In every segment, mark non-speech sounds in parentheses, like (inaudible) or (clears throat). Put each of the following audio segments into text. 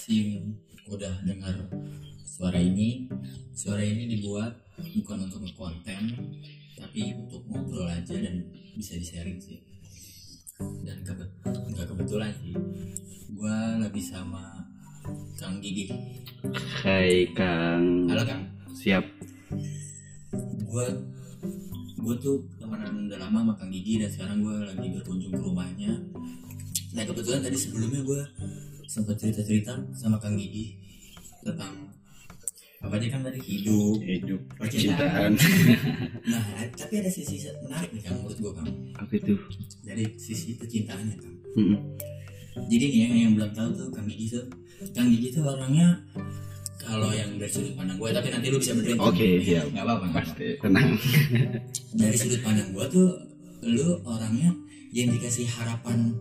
kasih udah dengar suara ini. Suara ini dibuat bukan untuk konten tapi untuk ngobrol aja dan bisa di sharing sih. Dan kebe nggak kebetulan sih. Gua lagi sama Kang Gigi. Hai Kang. Halo Kang. Siap. Gua gua tuh temenan udah lama sama Kang Gigi dan sekarang gua lagi berkunjung ke rumahnya. Nah kebetulan tadi sebelumnya gua sempat cerita-cerita sama Kang Gigi tentang apa aja kan tadi hidup Hidup Percintaan. nah tapi ada sisi menarik nih Kang menurut gua Kang Apa itu? dari sisi percintaannya Kang Mm-mm. jadi nih yang, yang belum tahu tuh Kang Gigi tuh Kang Gigi tuh orangnya kalau yang dari sudut pandang gue tapi nanti lu bisa benerin Oke nggak apa-apa nggak apa-apa. Pasti tenang dari sudut pandang gue tuh lu orangnya yang dikasih harapan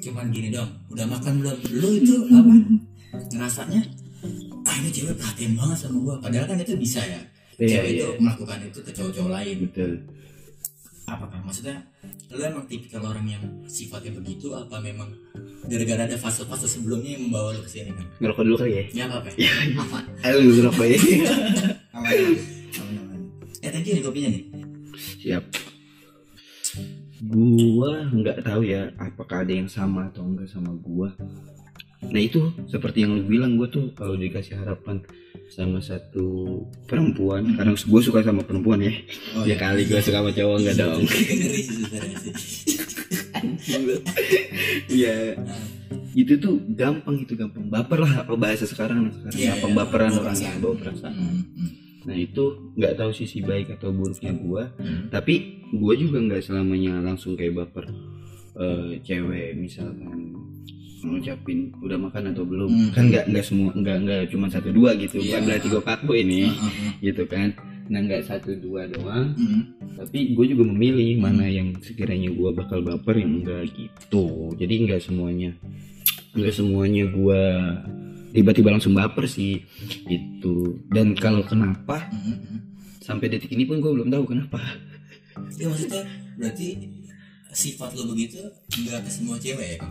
cuman gini dong udah makan belum? Lu itu apa? Ngerasanya ah ini cewek perhatian banget sama gue padahal kan itu bisa ya. Iya cewek iya. itu melakukan itu ke cowok-cowok lain. Betul. Apa kan maksudnya lu emang tipikal orang yang sifatnya begitu apa memang gara-gara ada fase-fase sebelumnya yang membawa lu ke sini kan Ngerokok dulu kali ya? Ya apa Iya. apa? Ayo lu ngerokok ya. Apa apa (laughs) eh thank you nih kopinya nih. Siap Gua nggak tahu ya Apakah ada yang sama atau enggak sama gua. Nah itu seperti yang lu bilang gue tuh kalau dikasih harapan sama satu perempuan karena gue suka sama perempuan ya. Oh, ya kali gue suka sama cowok enggak dong. (laughs) Iya. Itu tuh gampang gitu gampang. Baper lah apa bahasa sekarang. Sekarang Iya, gampang iya, baperan orangnya perasaan. bawa perasaan. Hmm, hmm, Nah itu nggak tahu sisi baik atau buruknya gua, hmm. tapi gua juga nggak selamanya langsung kayak baper Eh, cewek misalkan ngucapin udah makan atau belum Hmm. kan nggak nggak semua nggak nggak cuma satu dua gitu Iya. bukan berarti gue paku ini Hmm, hmm, gitu kan nah nggak satu dua doang hmm. tapi gue juga memilih mana yang sekiranya gue bakal baper yang enggak gitu jadi nggak semuanya nggak semuanya gue tiba-tiba langsung baper sih gitu. Dan kalau kenapa sampai detik ini pun gue belum tahu kenapa. Ya maksudnya berarti sifat lo begitu nggak ke semua cewek?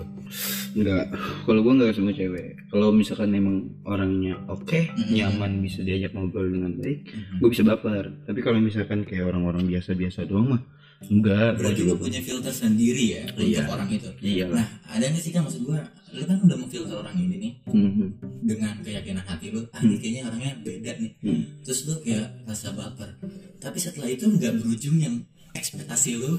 Ya nggak. Kalau gue nggak semua cewek. Kalau misalkan emang orangnya oke Mhm. nyaman bisa diajak ngobrol dengan baik Hmm. gue bisa baper. Tapi kalau misalkan kayak orang-orang biasa-biasa doang mah enggak Berarti juga lo punya filter sendiri ya Iya. untuk orang itu. iya Nah, ada nggak sih kan maksud gua, lu kan udah memfilter orang ini nih Mhm. dengan keyakinan hati lu, ah Hmm. ini kayaknya orangnya beda nih. Hmm. Terus lu kayak rasa baper. Tapi setelah itu nggak berujung yang ekspektasi lu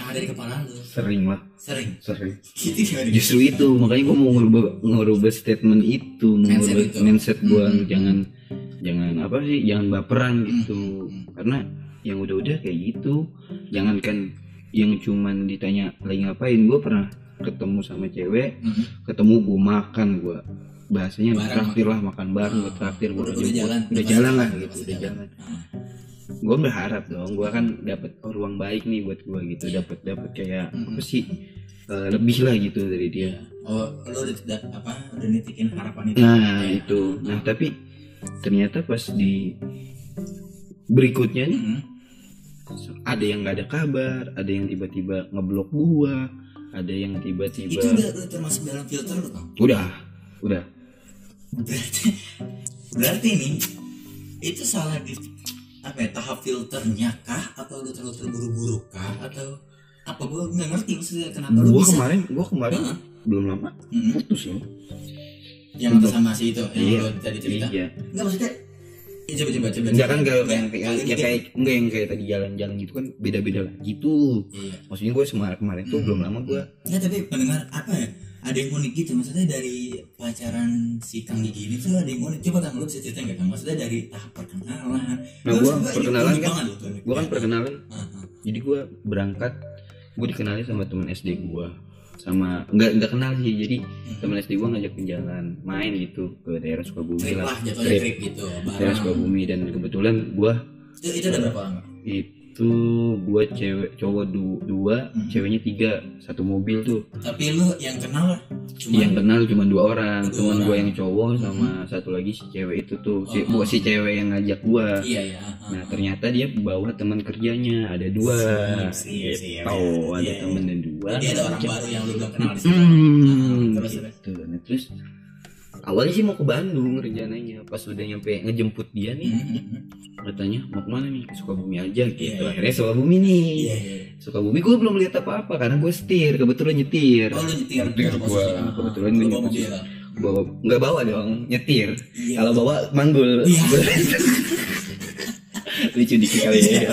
ada di kepala lu sering lah sering sering gitu gimana? justru itu makanya gue mau ngerubah ngerubah statement itu Mindset ngerubah itu. mindset gue Hmm. jangan jangan apa sih jangan baperan gitu Hmm. karena yang udah-udah kayak gitu jangankan yang cuman ditanya lagi ngapain gue pernah ketemu sama cewek Hmm. ketemu gue makan gue bahasanya traktir lah makan bareng gue traktir gue Udah- udah jalan. udah jalan lah gitu udah jalan. jalan gue berharap dong gue kan dapat oh, ruang baik nih buat gue gitu dapat dapat kayak Hmm. apa sih eh, lebih lah gitu dari dia Oh, lu udah da- apa? Udah nitikin harapan itu. Nah Ya. itu, nah tapi ternyata pas di berikutnya nih Hmm. Ada yang nggak ada kabar, ada yang tiba-tiba ngeblok gua, ada yang Itu tiba-tiba udah udah termasuk dalam filter lu kan? udah, udah, Berarti berarti nih itu salah di apa ya tahap filternya kah atau lu terlalu terburu-buru kah atau apa gue nggak ngerti maksudnya kenapa lu gua bisa kemarin, gua kemarin Heeh. belum lama Mm-mm. putus loh. yang atas sama si itu yang Iya. lu tadi cerita Iya, nggak maksudnya ya, coba coba coba. Enggak kan kayak Nggak, yang, yang, ya kayak enggak yang kayak tadi jalan-jalan gitu kan beda-beda lah gitu. iya. Maksudnya gue kemarin kemarin tuh Hmm. belum lama gua nggak tapi pendengar apa ya ada yang unik gitu maksudnya dari pacaran si Kang Gigi ini tuh ada yang unik. Coba Kang lu bisa cerita nggak Kang? Maksudnya dari tahap perkenalan. Nah, juga perkenalan kan- gua kan Ya. perkenalan jadi gue berangkat gue dikenali sama temen SD gue sama nggak nggak kenal sih jadi Hmm. temen SD gue ngajakin jalan main gitu ke daerah Sukabumi trip lah lah jatuhnya Trip. gitu daerah Sukabumi dan kebetulan gue itu, itu ada berapa orang Kang? Itu gue cewek cowok du- dua Hmm. ceweknya tiga satu mobil tuh tapi lu yang kenal cuma yang kenal cuma dua orang Dua cuman gue yang cowok sama satu lagi si cewek itu tuh si, Oh, oh. si cewek yang ngajak gue iya ya ah, Nah ah. ternyata dia bawa teman kerjanya ada dua, Sip, sip, sip, gitu, ya. ada Iya. temen dan dua. Jadi ada orang baru yang lu belum kenal di Hmm, Ah, terus, gitu. Nah, terus awalnya sih mau ke Bandung rencananya pas udah nyampe ngejemput dia nih Mhm. Katanya mau ke mana nih? Ke Sukabumi aja gitu. Iya, iya. akhirnya Sukabumi nih. Iya, iya. Sukabumi gue belum lihat apa-apa karena gue setir kebetulan nyetir. Oh lu nyetir? Nyetir gua, ah, kebetulan bawa nyetir. mobil. bawa nggak bawa dong nyetir. Iya. kalau bawa manggul. Iya. (laughs) lucu dikit kali ya.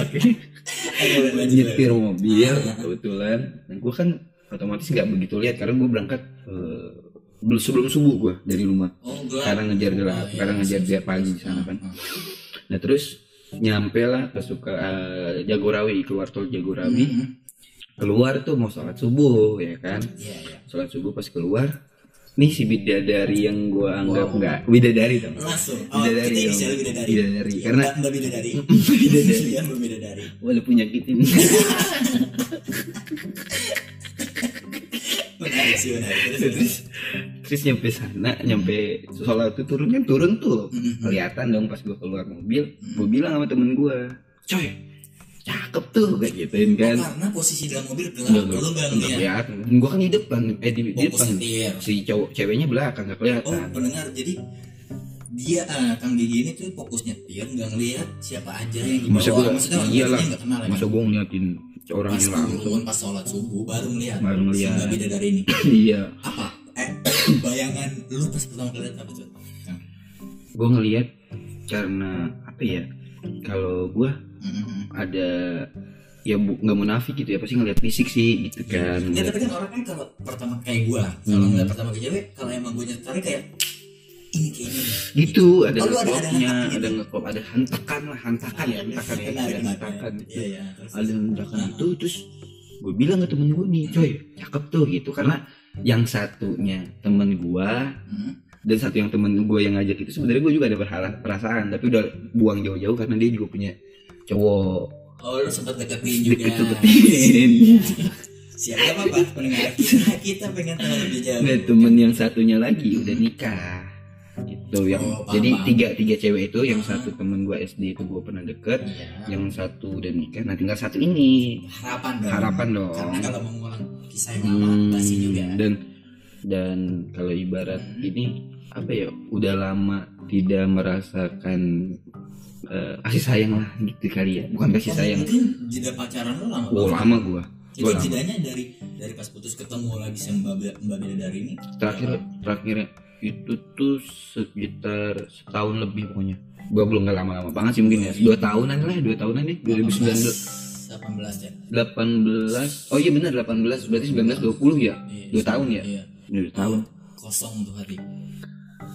Lanjut, nyetir mobil kebetulan. Dan gue kan otomatis nggak begitu lihat karena gue berangkat eh, belum sebelum subuh gue dari rumah. Oh, karena ngejar gelap Oh, iya. karena ngejar dia pagi di sana kan. Ah, ah. Nah terus nyampe lah ke suka eh, Jagorawi keluar tol Jagorawi Mhm. keluar tuh mau sholat subuh ya kan Iya, iya. sholat subuh pas keluar nih si bidadari yang gue anggap Wow. nggak bidadari dong Langsung. Oh, Bidadari kita inisial bidadari. Bidadari. Karena- Mbak Mbak bidadari. (laughs) Bidadari. Mbak bidadari. Punya gitu Menarik sih, menarik. Terus, terus. nyampe sana nyampe sholat tuh turun kan turun tuh Mhm. kelihatan dong pas gue keluar mobil gue bilang sama temen gue coy cakep tuh kayak gituin Oh, kan karena posisi dalam mobil nggak enggak ngeliat. kelihatan gue kan di depan eh di, di depan setir. si cowok ceweknya belakang nggak Oh, kelihatan pendengar. Jadi dia ah, Kang Gigi ini tuh fokus nyetir nggak ngeliat siapa aja yang di masa bawah. gue Maksudnya orang iyalah nggak kenal ya. masa gue ngeliatin orang pas yang langsung pas sholat subuh baru ngeliat Baru ngeliat. si Mbak bidadari ini (laughs) iya apa eh (coughs) bayangan lu pas pertama kali lihat apa tuh Kang? gue ngeliat karena apa ya kalau gue ada ya bu- nggak munafik gitu ya pasti ngeliat fisik sih gitu kan. Ya tapi kan orang kan kalau pertama kayak gua, kalau Hmm. ngeliat pertama ke cewek, kalau emang gue tertarik kayak ini kayaknya gitu ada Oh, ada- hantakan gitu? ada ngeklop ada hantakan lah hantakan ya hantakan ya ada hantakan ada hantakan itu terus gue bilang ke temen gue nih coy cakep tuh gitu. Karena yang satunya temen gue Hmm. dan satu yang temen gue yang ngajak itu sebenarnya gue juga ada perasaan tapi udah buang jauh-jauh karena dia juga punya cowok Oh, lu sempet deketin juga. deket-deketin (laughs) Siapa apa pendengar kita? Kita pengen tahu lebih jauh. Nah, temen yang satunya lagi udah nikah itu yang Oh, paham, jadi paham. tiga tiga cewek itu yang Paham. satu temen gue SD itu gue pernah deket Iya. yang satu udah nikah nah tinggal satu ini harapan dong. harapan dong Karena kalau mau mengulang kisah yang lama pasti Hmm, juga. dan dan kalau ibarat Hmm. ini apa ya udah lama tidak merasakan eh, kasih sayang lah gitu kali ya bukan kasih sayang Mungkin jeda pacaran lu lama oh lama gua Itu jedanya dari dari pas putus ketemu lagi sama Mbak Mbak Bidadari ini. terakhir terakhir itu tuh sekitar setahun lebih pokoknya. Gua belum nggak lama-lama banget sih mungkin ya. Dua tahunan lah dua tahunan nih. 2019 18 ya. 18 oh iya benar 18 berarti 19 20 ya? Iya, dua tahun ya? Iya. dua tahun. Kosong tuh hari.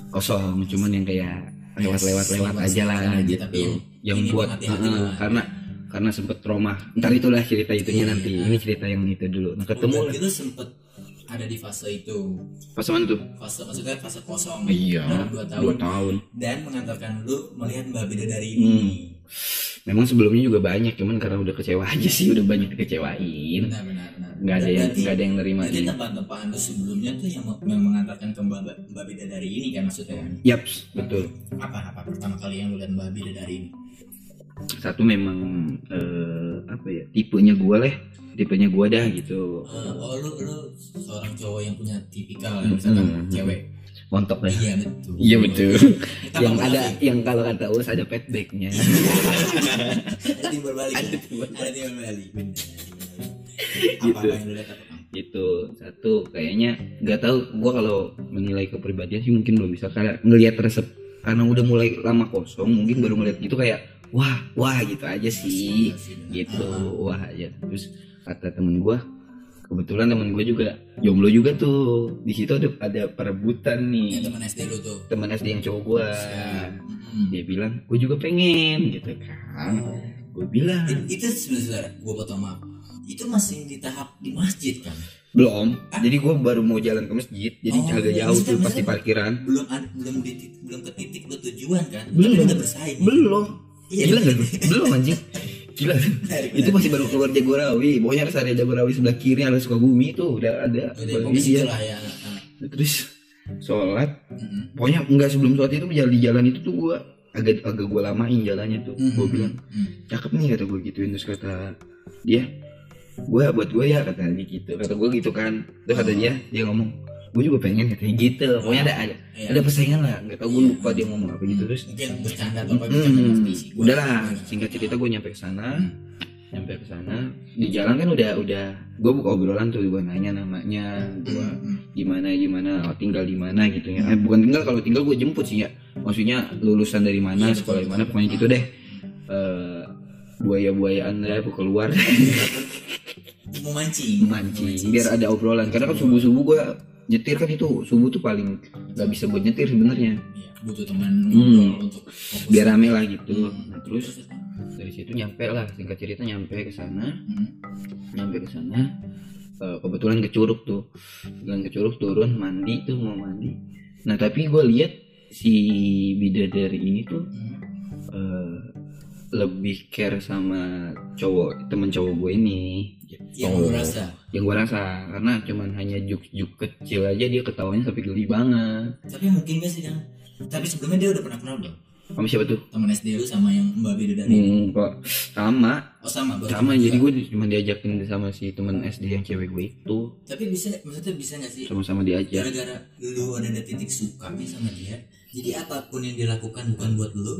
kosong cuman yang kayak lewat-lewat lewat aja lah Lewat-lewat gitu. tapi yang ini buat hati-hati Heeh, lah. karena karena sempet trauma. Ntar itulah cerita itunya Iya. nanti. Ini cerita yang itu dulu. Nah ketemu lah. berarti lu sempet ada di fase itu. pas mana tuh Fase maksudnya fase kosong. iya Dalam dua tahun. dua tahun Dan mengantarkan lu melihat Mbak Bidadari Hmm. ini. memang sebelumnya juga banyak cuman karena udah kecewa aja sih udah banyak dikecewain Benar benar benar. nggak ada yang nggak ada yang nerima Jadi tempat-tempat lu sebelumnya tuh yang, yang mengantarkan ke Mbak, Mbak Bidadari ini kan maksudnya kan? yaps betul Apa apa pertama kali yang lu lihat Mbak Bidadari ini? satu memang eh, apa ya tipenya gua lah tipenya gua dah gitu. Eh, oh lu lu seorang cowok yang punya tipikal yang misalkan Hmm. cewek. montok lah Iya betul. iya betul. Yang ada yang kalau kata Us ada petbacknya ada timbal balik. Ada timbal balik. Gitu. itu satu kayaknya nggak tahu. Gua kalau menilai kepribadian sih mungkin belum bisa. Kayak ngelihat resep karena udah mulai lama kosong mungkin baru ngeliat gitu kayak wah wah gitu aja sih. Gitu wah aja. Terus kata temen gua kebetulan temen gue juga jomblo juga tuh. Di situ ada ada perebutan nih. Teman SD lu tuh. teman SD yang cowok gua. Mm-mm. dia bilang gue juga pengen gitu kan. Oh. gue bilang. It- itu sebenarnya gue potong maaf. Itu masih di tahap di masjid kan? Belum. Jadi gue baru mau jalan ke masjid jadi Oh, agak iya. jauh tuh pasti maksudnya- parkiran. belum ad- belum di belum ke titik lu tujuan kan Belum. Tapi udah bersaing. Belum. Iya. gila gak gue (laughs) belum anjing gila. Itu masih baru keluar Jagorawi. Pokoknya harus ada Jagorawi sebelah kiri ada Sukabumi itu udah ada. Udah lah ya. Ah, terus sholat. Mm-mm. pokoknya enggak sebelum sholat itu di jalan itu tuh gue agak agak gue lamain jalannya tuh. Gue Mm-mm. bilang cakep nih kata gue gituin terus kata. Dia gue buat gue ya kata dia gitu. Kata gue gitu kan. Terus kata Oh. dia dia ngomong gue juga pengen kayak gitu. Pokoknya ada ada Iya. ada persaingan lah. Nggak tau gue lupa dia ngomong apa gitu terus mungkin bercanda atau apa bercanda Hmm, ngerti sih. Gua- udahlah singkat cerita gue nyampe ke sana. Nyampe ke sana. Di jalan kan udah udah gue buka obrolan tuh gue nanya namanya gue Hmm. gimana gimana oh, tinggal di mana gitu ya. Eh, bukan tinggal kalau tinggal gue jemput sih ya. Maksudnya lulusan dari mana Iya, sekolah di mana pokoknya gitu deh. Eh, buaya buayaan lah aku keluar. Mau mancing. Mancing biar ada obrolan. Karena kan subuh subuh gue nyetir kan itu subuh tuh paling nggak bisa buat nyetir sebenarnya Iya, butuh teman Hmm. untuk fokus. biar rame lah gitu Hmm. nah, terus dari situ nyampe lah singkat cerita nyampe ke sana Hmm. nyampe ke sana eh, kebetulan ke curug tuh kebetulan ke curug turun mandi tuh mau mandi nah tapi gue lihat si bidadari ini tuh Hmm. eh, lebih care sama cowok temen cowok gue ini yang Oh. lu rasa. yang gue rasa karena cuman hanya juk-juk kecil aja dia ketawanya sampai geli banget. Tapi mungkin gak sih kan tapi sebelumnya dia udah pernah kenal belum? Sama siapa tuh? Teman SD lu sama yang mbak beda dari hmm, kok sama. Oh sama baru sama jadi gue cuma diajakin sama si temen SD yang cewek gue itu. Tapi bisa maksudnya bisa gak sih? Sama-sama diajak. Gara-gara lu ada ada titik suka nih sama dia jadi apa pun yang dilakukan bukan buat lu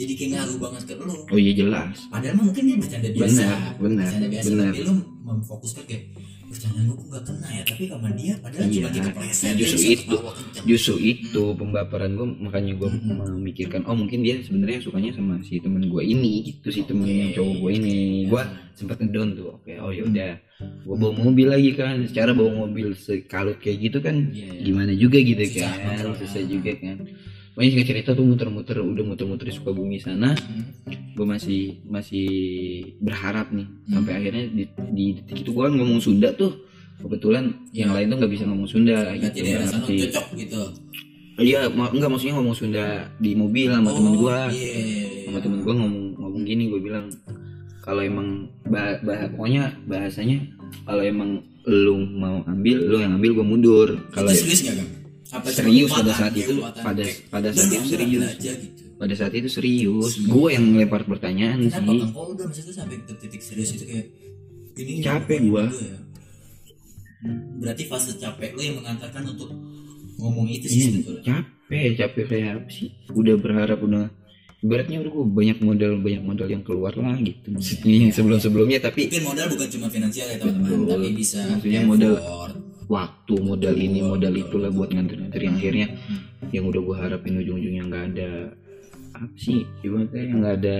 jadi kayak ngaruh banget ke lu. Oh iya jelas. Padahal mungkin dia bercanda biasa. Benar benar bercanda biasa benar. tapi lu memfokuskan kayak bercanda gue gak kena ya tapi sama dia padahal Iya. cuma kita pleset Justru dia bisa itu. justru itu pembaperan gue makanya gue Hmm. memikirkan oh mungkin dia sebenarnya sukanya sama si temen gue ini gitu si temen yang cowok gue ini gue sempat ngedown tuh oke oh yaudah gue bawa mobil lagi kan secara bawa mobil sekalut kayak gitu kan Iya, iya. gimana juga gitu kan susah juga kan Pokoknya singkat cerita tuh muter-muter udah muter-muter di Sukabumi sana Hmm. gue masih masih berharap nih Hmm. sampai akhirnya di, di detik itu gue kan ngomong Sunda tuh kebetulan yang Iya. lain tuh nggak bisa ngomong Sunda berarti gitu ngerti. cocok gitu Iya, ma- enggak maksudnya ngomong Sunda di mobil sama temen gua. iya. Sama temen gua ngomong ngomong gini, gua bilang kalau emang bah, bah- pokoknya bahasanya kalau emang lu mau ambil, lu yang ambil gua mundur. Kalau itu serius gak apa serius pada saat itu, pada pada "Udah, saat itu serius. gitu Pada saat itu serius. Gua yang ngelempar pertanyaan kenapa sih. kalau udah maksudnya sampai ke titik serius itu kayak ini Capek juga ya. Berarti fase capek lu yang mengantarkan untuk ngomong itu sih Iya, sebetulnya capek, capek kayak apa sih? Udah berharap udah ibaratnya udah gua banyak modal banyak modal yang keluar lah gitu maksudnya yang sebelum sebelumnya tapi mungkin modal bukan cuma finansial ya teman-teman tapi bisa Maksudnya modal. Waktu modal ini modal itulah buat nganter-nganter yang akhirnya. Hmm. yang udah gue harapin ujung-ujungnya nggak ada apa sih ibaratnya yang nggak ada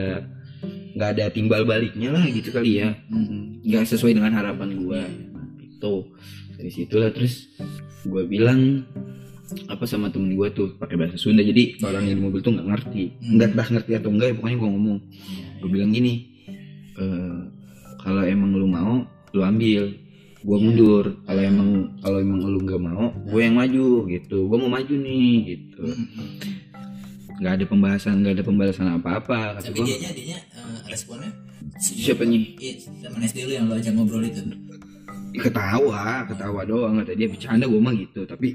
nggak ada timbal baliknya lah gitu kali ya. Hmm. nggak sesuai dengan harapan gue itu dari situlah terus gue bilang apa sama temen gue tuh pakai bahasa Sunda. Jadi orang yang di mobil tuh nggak ngerti. Hmm. nggak entah ngerti atau enggak ya pokoknya gue ngomong. Iya, gue bilang gini "Eh, kalau emang lu mau lu ambil gue Iya. mundur. Kalau emang kalau emang lu nggak mau gue yang maju gitu. Gue mau maju nih gitu. Nggak ada pembahasan nggak ada pembahasan apa apa kata tapi gue dia nya dia responnya? Siapa nih? Iya, teman SD lu yang lu ajak ngobrol itu. Ketawa ketawa doang kata dia. Bercanda gue mah gitu. Tapi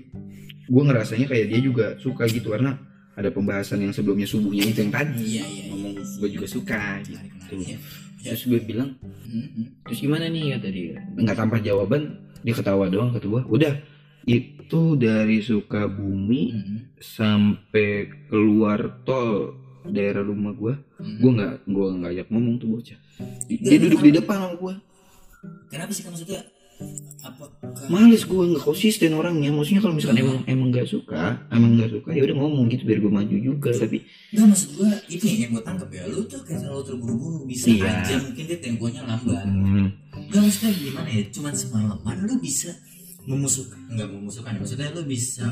gue ngerasanya kayak dia juga suka gitu karena ada pembahasan yang sebelumnya subuhnya itu yang tadi. Iya iya ngomong gue juga suka gitu. Iya. Terus gue bilang Hmm, terus gimana nih kata dia. Nggak tanpa jawaban dia ketawa doang kata gua. Udah itu dari Sukabumi Hmm, sampai keluar tol daerah rumah gua hmm. gua nggak gua nggak ajak ngomong tuh bocah. Dia duduk di depan sama gua. Kenapa sih maksudnya apakah males gua nggak konsisten orangnya. Maksudnya kalau misalkan emang emang nggak suka emang nggak suka ya udah ngomong gitu biar gua maju juga tapi Enggak maksud gua ini yang gua tangkap ya. Lu tuh kayak terlalu terburu-buru bisa Iya. aja mungkin dia temponya lambat. Hmm, Enggak maksudnya gimana ya? Cuman semalaman lu bisa memusuhkan enggak memusuhkan ya. Maksudnya lu bisa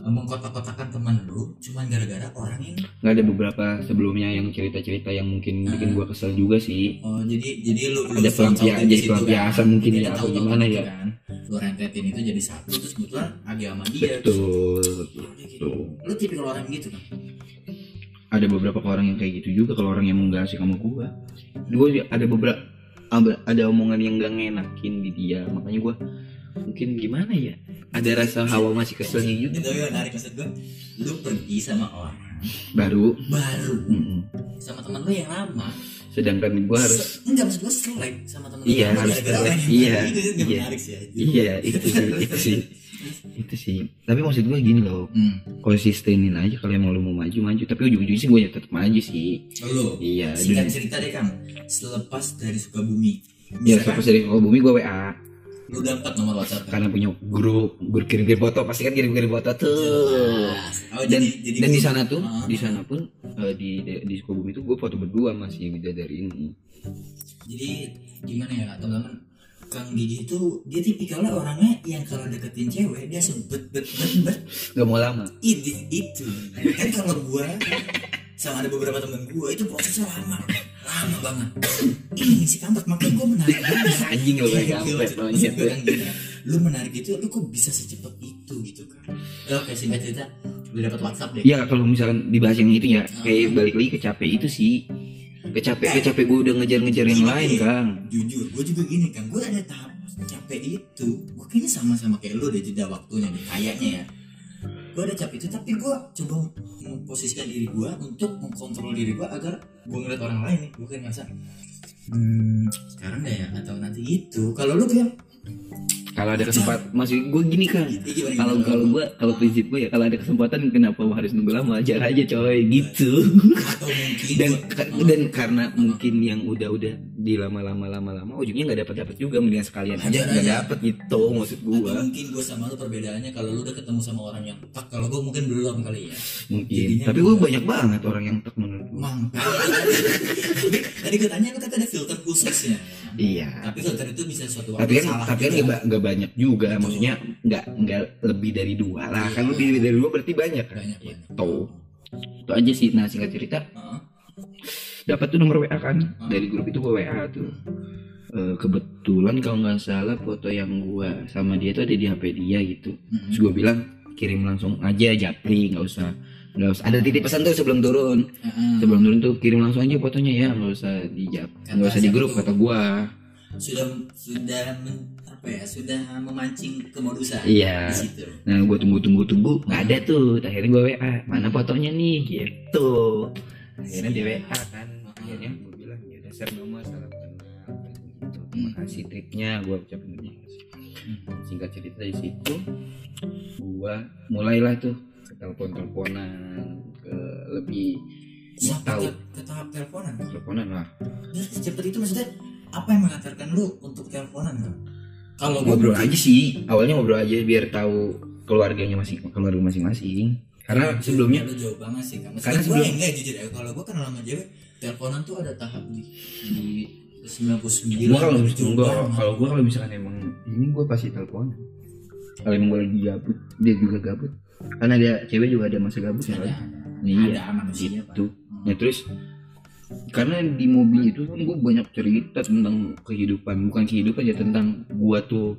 mengkotak-kotakan teman lu cuman gara-gara orang yang nggak ada beberapa sebelumnya yang cerita-cerita yang mungkin bikin gua kesel juga sih oh jadi jadi lu lu Ada pelampiasan- jadi pelampiasan kan. mungkin Jadi ya, atau gimana ya. kan. lu rentetin itu jadi satu terus kebetulan agama dia betul Terus, gitu. lu tipikal orang gitu kan ada beberapa orang yang kayak gitu juga kalau orang yang nggak asik sama gua gua ada beberapa ada, ada omongan yang gak ngenakin di dia makanya gua mungkin gimana ya? Ada rasa hawa masih keselnya juga itu yang menarik maksud gua. Lu pergi sama orang. Baru. Baru. Mm-mm. sama teman lu yang lama. Sedangkan gue harus Se- enggak maksud gue selek sama temen Iya, lu. harus selek. Iya, itu iya. menarik sih iya itu sih itu sih. Itu sih. Tapi maksud gue gini loh. Hmm. konsistenin aja kalau emang lu mau maju maju tapi ujung-ujungnya sih gue ya tetap maju sih. Lu iya singkat cerita deh kang. Selepas dari Sukabumi. Ya misalkan pas dari bumi gue wa lu dapat nomor WhatsApp kan? Karena punya grup berkirim-kirim foto pasti kan kirim-kirim foto tuh. Oh, dan jadi- jadi dan di sana tuh Ah. di sana pun eh, di di, di Sukabumi itu gue foto berdua masih dari ini. Jadi gimana ya teman-teman? Kang Gigi itu dia tipikalnya orangnya yang kalau deketin cewek dia langsung bet bet bet. Bet nggak mau lama. Itu itu. Kan kalau gua sama ada beberapa temen gua itu prosesnya lama lama banget. (clears throat) Ini si kampret makanya gua menarik (laughs) anjing lo kayak kampret lu. menarik itu lu kok bisa secepat itu gitu kan? Oke singkat cerita udah dapat WhatsApp deh. Ya kalau misalkan dibahas yang itu ya kayak balik lagi ke capek itu sih. Kecapek kecapek gue udah ngejar-ngejar yang lain kang. jujur gue juga gini kan gue ada tahap capek itu. Gue kayaknya sama-sama kayak lu deh jeda waktunya deh kayaknya ya gue ada capek itu tapi gue coba memposisikan diri gue untuk mengkontrol diri gue agar gue ngeliat orang lain nih gue kayak ngerasa hmm, sekarang deh ya atau nanti itu. Kalau lu kayak kalau ada kesempatan masih gue gini kan kalau kalau gue kalau prinsip gue ya kalau ada kesempatan kenapa harus nunggu lama? Ajar aja coy gitu. (laughs) Dan dan karena mungkin yang udah-udah di lama-lama lama-lama ujungnya nggak dapat dapat juga mendingan sekalian aja nggak aja. dapet gitu maksud gue mungkin gue sama lu perbedaannya kalau lu udah ketemu sama orang yang tak kalau gue mungkin belum kali ya. Mungkin. Jadinya tapi gue banyak banget orang yang tak menurut gue (laughs) tadi gue tanya lu kata ada filter khususnya iya. Tapi filter itu bisa suatu tapi kan salah kan juga. nggak nggak banyak juga maksudnya nggak nggak lebih dari dua lah. Kan lebih dari dua berarti banyak. Kan banyak banyak. Itu itu aja sih. Nah singkat cerita. Heeh. dapat tuh nomor WA kan? Dari grup itu gue WA tuh. Eh, kebetulan kalau nggak salah foto yang gua sama dia tuh ada di HP dia gitu. Mhm. terus gue bilang kirim langsung aja japri nggak usah nggak usah. Ada titip pesan tuh sebelum turun. Heeh. sebelum turun tuh kirim langsung aja fotonya ya nggak usah di jap nggak usah di grup kata gua. Sudah sudah men- apa ya sudah memancing kemodusan Iya. di situ. Nah gue tunggu tunggu tunggu nggak ada tuh. Akhirnya gue WA mana fotonya nih? Gitu. Akhirnya di WA kan akhirnya gue bilang ya udah share nomor salam kenal gitu. Terima kasih tripnya gue ucapin terima kasih. Singkat cerita dari situ gue mulailah tuh ke telepon teleponan ke lebih sampai tahu. ke, ke tahap teleponan? Teleponan lah. Secepat itu maksudnya apa yang mengantarkan lu untuk teleponan kan kalau ngobrol aja sih awalnya ngobrol aja biar tahu keluarganya masing keluarga masing-masing. Karena sebelumnya lu jauh banget sih kan Karena Maksudnya gue sebelum- enggak jujur ya. Kalau gue kenal sama cewek teleponan tuh ada tahap di di 99 gua kalau banget. kalau gua kalau misalkan emang ini gua pasti telepon. Kalau emang gua lagi gabut dia juga gabut. Karena dia cewek juga ada masa gabut ya ada kan? ada iya manusia Pak. itu nah terus karena di mobil itu kan gue banyak cerita tentang kehidupan bukan kehidupan ya tentang gua tuh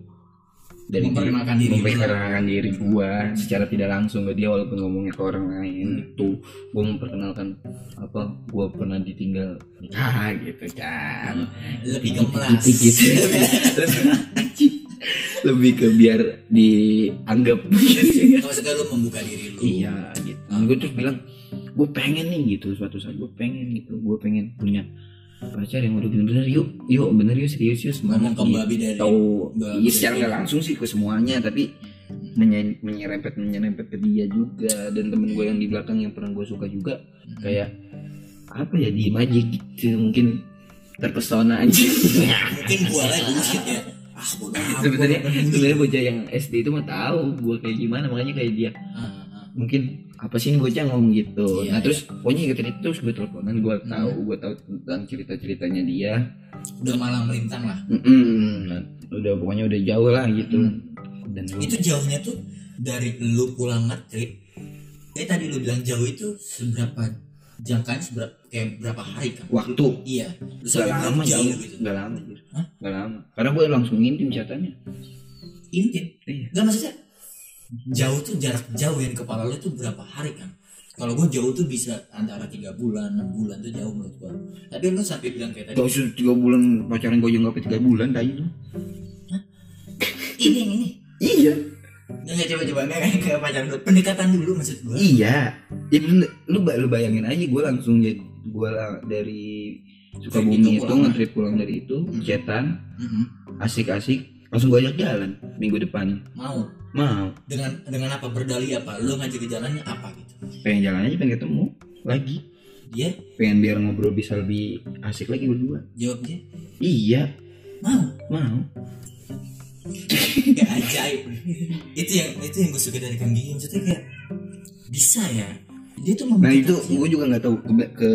dari Memperkenalkan diri memperkenalkan diri gua secara tidak langsung ke dia walaupun ngomongnya ke orang lain Hmm. itu gua memperkenalkan apa? Gua pernah ditinggal. Nikah gitu kan. Lebih gitu, gemelas gitu, gitu. lebih. Ke biar dianggap. Maksudnya lu membuka diri lu. Iya gitu. Gue terus bilang gue pengen nih gitu. Suatu saat gue pengen gitu. Gue pengen punya pacar yang udah bener-bener yuk yuk bener yuk serius yuk ngomong ke gitu. babi dari tahu iya secara nggak langsung sih ke semuanya tapi menye- menyerempet menyerempet ke dia juga. Dan temen gue yang di belakang yang pernah gue suka juga kayak apa ya diem aja gitu. Mungkin terpesona aja. Mungkin (laughs) gua lagi bullshit ya. Ah amat, sebenarnya sebenarnya bocah yang SD itu mah tahu gue kayak gimana. Makanya kayak dia Ah, ah. mungkin apa sih bocah ngomong gitu? Iya, nah iya. terus pokoknya ingetin itu terus gue teleponan gue tahu Hmm. gue tahu tentang cerita ceritanya dia. Udah malam melintang lah. Nah, udah pokoknya udah jauh lah gitu. Dan gua- itu jauhnya tuh dari lu pulang ngetrip kayak tadi lu bilang jauh itu seberapa jangkanya seberapa kayak berapa hari kan? Waktu. Iya. Lu Gak lama jauh jauh gitu. Gak lama Jir. Hah? Gak lama. Karena gue langsung intim catatannya. Intim Iya. Gak maksudnya jauh tuh jarak jauh yang kepala lu tuh berapa hari kan? Kalau gue jauh tuh bisa antara tiga bulan enam bulan tuh jauh menurut gue tapi lu sampai bilang kayak tadi Gak usah 3 bulan pacaran gue juga 3 bulan tadi tuh ini ini? Iya. Nggak coba coba. Nggak kayak pacaran dulu. Pendekatan dulu maksud gue Iya. Ya lu, lu bayangin aja gue langsung jadi Gue dari Sukabumi itu pulang. nge-trip pulang dari itu chatan. Mm-mm. asik-asik langsung gue ajak jalan minggu depan. Mau? Mau. Dengan dengan apa? Berdalih apa? Lu ngajak ke jalannya apa gitu? Pengen jalan aja pengen ketemu lagi. Dia pengen biar ngobrol bisa lebih asik lagi berdua. Jawabnya iya. Mau? Mau. Kayak ajaib. Itu yang itu yang gue suka dari Kang Gigi. Maksudnya kayak bisa ya? Dia tuh nah itu gue juga nggak tahu. Ke, ke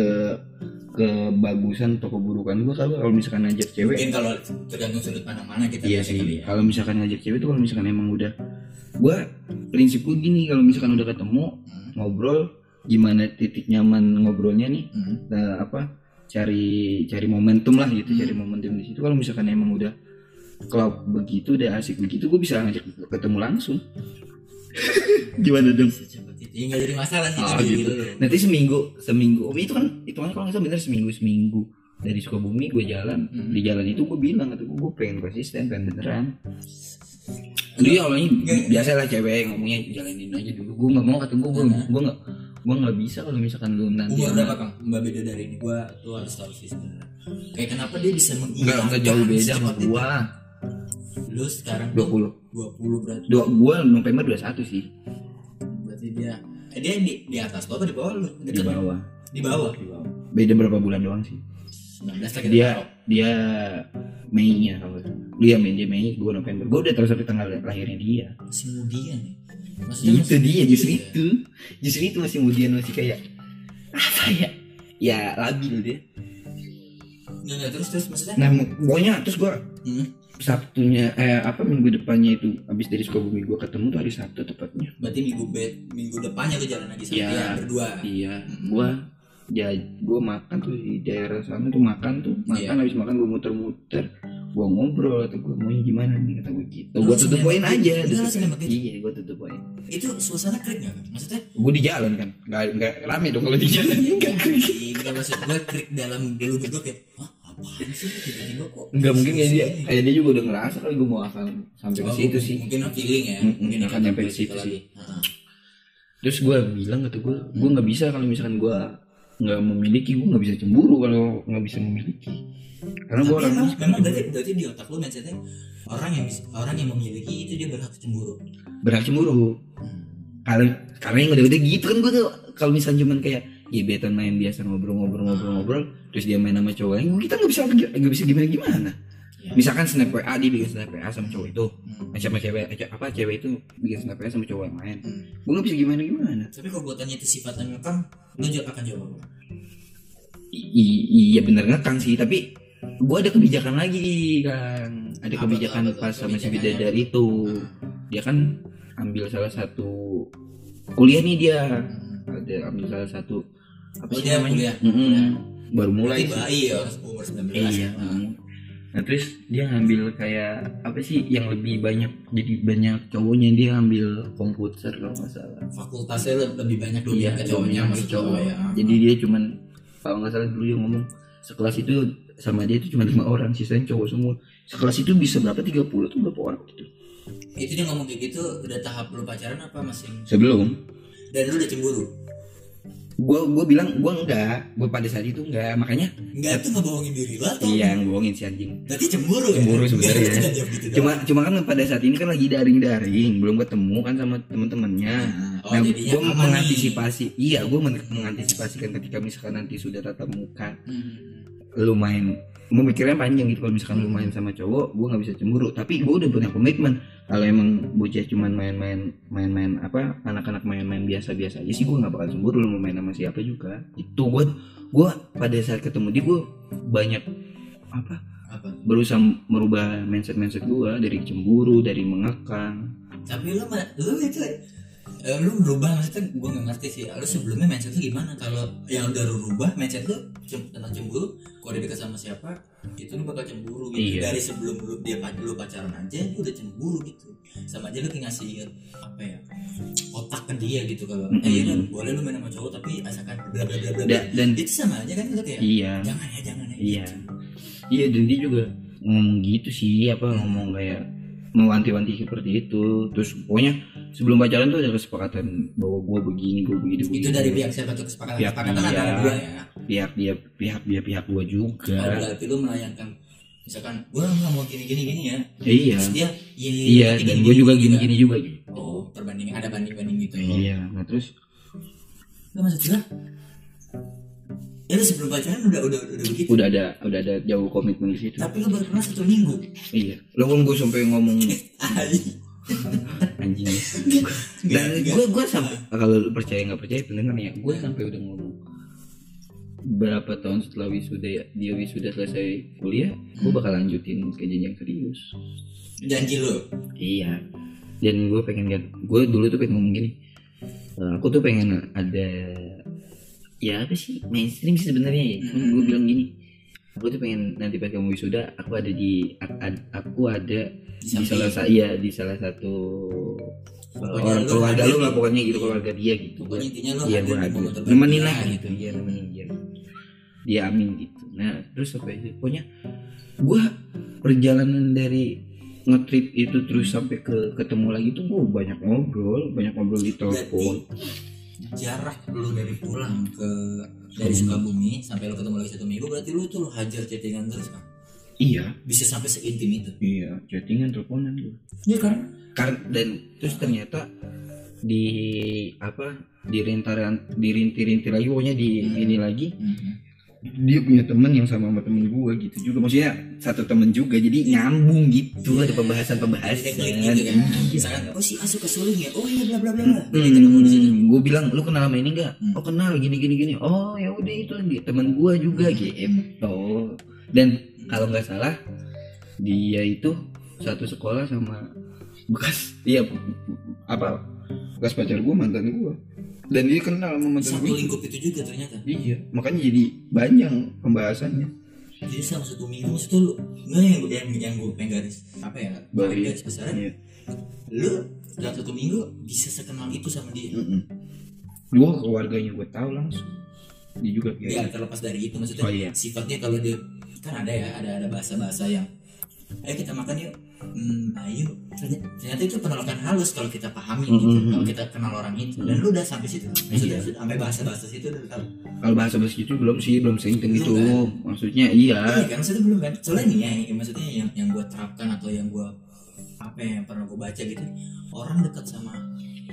kebagusan atau keburukan gue kalau kalau misalkan ngajak cewek mungkin kalau tergantung sudut pandang mana kita iya sih kali ya. kalau misalkan ngajak cewek itu kalau misalkan emang udah gue prinsip gue gini kalau misalkan udah ketemu Hmm. ngobrol gimana titik nyaman ngobrolnya nih Hmm. nah, apa cari cari momentum lah gitu Hmm. cari momentum di situ kalau misalkan emang udah klop begitu udah asik begitu gue bisa ngajak ketemu langsung (laughs) gimana dong ya nggak jadi masalah sih Oh, gitu. lu. nanti seminggu seminggu. Oh, itu kan itu kan kalau nggak salah bener seminggu seminggu. Dari Sukabumi gue jalan Hmm. di jalan itu gue bilang kata gue gue pengen konsisten pengen beneran. Dia awalnya Nggak. biasa lah cewek ngomongnya jalanin aja dulu. Gue nggak mau kata gue gue Hmm. gue nggak gue nggak bisa kalau misalkan lu nanti umur sama- berapa kang? Mbak beda dari ini gua tuh harus tahu sih sebenarnya. Kayak kenapa dia bisa nggak menghilangkan nggak jauh beda sama gue lu sekarang 20 20 berarti. Dua gue November 21 sih berarti dia eh, dia di, di atas lu apa di bawah lu di bawah. Di bawah? Di bawah. Beda berapa bulan doang sih? 19 lagi dia dia Mei nya kalau dia Mei dia Mei gue November. Gue udah tahu sampai tanggal lahirnya dia. Masih mudian nih itu masih dia justru muda. itu. Justru itu masih kemudian masih kayak apa ya? Ya labil dia. Nggak terus terus maksudnya? Nah pokoknya terus gue Hmm, Sabtunya eh apa minggu depannya itu habis dari Sukabumi gue ketemu tuh hari Sabtu tepatnya. Berarti minggu bed minggu depannya tuh jalan lagi sama Iya. dia berdua. Iya. Gue ya gue makan tuh di daerah sana tuh makan tuh makan Iya. habis makan gue muter-muter gue ngobrol atau gue mau gimana nih kata gue gitu. Langsung tutup poin aja gitu? Gitu? iya gue tutup poin. Itu suasana krik nggak kan maksudnya? Gue di jalan kan nggak nggak rame dong kalau di jalan. Enggak enggak maksud gue krik dalam dulu gue kayak Hah, apaan sih tiba-tiba kok Enggak mungkin kayak dia kayak dia juga udah ngerasa kali gue mau akan sampai ke Oh, situ sih. mungkin feeling ya mungkin akan nyampe ke situ sih. Terus gue bilang kata gue, gue nggak bisa kalau misalkan gue nggak memiliki, gue nggak bisa cemburu kalau nggak bisa memiliki. Karena gue orang memang, memang berarti, berarti di otak lu mindsetnya orang yang orang yang memiliki itu dia berhak cemburu. berhak cemburu. Hmm. Karena karena yang udah-udah gitu kan gue tuh kalau misalnya cuman kayak gebetan main biasa ngobrol-ngobrol-ngobrol-ngobrol, terus dia main sama cowok lain, kita nggak bisa nggak bisa gimana gimana. Ya. Misalkan snap WA dia bikin snap WA sama cowok itu, Hmm. sama cewek apa cewek itu bikin snap WA sama cowok yang lain, Hmm. gue nggak bisa gimana gimana. Tapi kalau buatannya itu sifatnya ngekang, lu jawab akan jawab? I- iya bener ngekang sih tapi gue ada kebijakan lagi kan ada Apa kebijakan apa pas sama si bidadari itu dia kan ambil salah satu kuliah nih dia Hmm. ada ambil salah satu apa sih dia namanya kuliah? Mm-mm. Kuliah. baru mulai Berarti sih bayi ya umur 19 iya Nah, mm. nah terus dia ngambil kayak apa sih yang lebih banyak jadi banyak cowoknya dia ambil komputer kalau nggak salah fakultasnya le- lebih banyak dulu iya ke cowoknya ke cowok ya. jadi dia cuman kalau nggak salah dulu yang ngomong sekelas itu sama dia itu cuma lima orang sisanya cowok semua sekelas itu bisa berapa 30 tuh berapa orang gitu Itu dia ngomong kayak gitu udah tahap lu pacaran apa masih? sebelum Dan lu udah cemburu? Gua gua bilang gua enggak gua pada saat itu enggak makanya Enggak itu ngebohongin diri lu atau? iya yang bohongin si anjing Berarti cemburu ya? Cemburu sebenarnya. Jangan jawab gitu cuma cuma kan pada saat ini kan lagi daring daring belum ketemu kan sama teman-temannya doang. Oh, nah, jadinya gue aman nih. mengantisipasi iya gue mengantisipasikan ketika misalkan nanti sudah tatap muka Hmm. lu main memikirnya panjang gitu kalau misalkan lu main sama cowok gue nggak bisa cemburu. Tapi gue udah punya komitmen. Kalau emang bocah cuman main-main main-main apa anak-anak main-main biasa-biasa aja sih gue nggak bakal cemburu lu mau main sama siapa juga. Itu gue gue pada saat ketemu dia gue banyak apa Apa? berusaha merubah mindset mindset gue dari cemburu dari mengekang. Tapi lu lu itu eh, lu berubah maksudnya gue gak ngerti sih. Lu sebelumnya mindset lu gimana? Kalau yang udah lu rubah mindset lu cem- tentang cemburu kalau dia dekat sama siapa itu lu bakal cemburu gitu. Iya. dari sebelum lu dia lu pacaran aja lu udah cemburu gitu. Sama aja lu kayak ngasih apa ya otak ke dia gitu kalau Mm-mm. eh ya boleh lu main sama cowok tapi asalkan bla bla bla bla bla. Da- dan itu sama aja kan lu kayak iya. Jangan ya jangan ya iya. Iya dan dia juga ngomong gitu sih apa ngomong kayak mewanti-wanti seperti itu. Terus pokoknya sebelum pacaran tuh ada kesepakatan bahwa gue begini gue begini itu begini. dari pihak siapa tuh kesepakatan? Pihak kesepakatan dia. antara dua ya. Pihak dia pihak dia pihak gue oh, juga berarti lu melayangkan misalkan gua nggak mau gini gini gini ya iya. Terus dia iya iya nanti dan gini, gue juga gini, gini-gini juga gitu. Oh perbandingan ada banding banding gitu ya. Iya nah terus? Gak maksud gua ya lu sebelum pacaran udah udah udah begitu. Udah ada udah ada jauh komitmen di situ. Tapi lu baru kenal satu minggu. Iya. Lo kan gue sampai ngomong. (laughs) anjing. Dan gue gue sampai kalau lu percaya nggak percaya pendengar ya gue sampai udah ngomong. Berapa tahun setelah wisuda ya, dia wisuda selesai kuliah gue bakal lanjutin ke jenjang serius. Janji lu? Iya. Dan gue pengen lihat gue dulu tuh pengen ngomong gini "Eh, aku tuh pengen ada ya apa sih? Mainstream sih sebenarnya ya. Cuman gue bilang gini aku tuh pengen nanti pas kamu wisuda aku ada di aku ada Di di salah satu iya di salah satu Pokoknya orang lu keluarga lu lah di- pokoknya gitu. keluarga dia gitu. Pokoknya intinya lu iya terbaik nemenin lah gitu. iya nemenin dia. Dia amin gitu. Nah terus apa itu pokoknya gue perjalanan dari ngetrip itu terus sampai ke ketemu lagi tuh gue banyak ngobrol banyak ngobrol di telepon. jarak lu dari pulang ke dari Sukabumi. Sampai lu ketemu lagi satu minggu berarti lu tuh lu hajar chattingan terus kan iya. Bisa sampai seintim itu. Iya chattingan teleponan gue iya kan? Kar- dan terus ternyata di apa di rintaran di rintir-rintir lagi pokoknya di ini lagi. Dia punya temen yang sama sama temen gue gitu juga. Maksudnya satu temen juga jadi nyambung gitu. Ada pembahasan pembahasan Klik gitu kan? Iya. misalkan oh si Asu ke Suling ya? Oh iya bla bla bla Hmm, gue bilang lu kenal sama ini enggak? Hmm. Oh kenal gini gini gini. Oh ya udah itu dia. Teman gue juga gitu. Dan kalau nggak salah dia itu satu sekolah sama bekas iya apa bekas pacar gue mantan gue dan dia kenal sama mantan satu gue lingkup itu juga ternyata iya makanya jadi banyak pembahasannya jadi selama satu minggu maksudnya lu nggak yang yang yang gue pengen garis apa ya Balik. garis besar iya. lu dalam satu minggu bisa sekenal itu sama dia Mm-mm. gue keluarganya gue tahu langsung dia juga ya kayak terlepas dari itu maksudnya Oh, iya. sifatnya kalau dia kan ada ya ada ada bahasa bahasa yang ayo kita makan yuk. Hmm, ayo. Ternyata, itu penolakan halus kalau kita pahami gitu Mhm. kalau kita kenal orang itu. Dan lu udah sampai situ. Maksudnya Iya. sudah sampai bahasa bahasa situ udah tahu. Kalau bahasa bahasa itu belum sih belum seintim Belum, itu. kan? maksudnya iya. Iya kan maksudnya belum kan? Soalnya nih ya maksudnya yang yang gue terapkan atau yang gue apa ya, yang pernah gue baca gitu orang dekat sama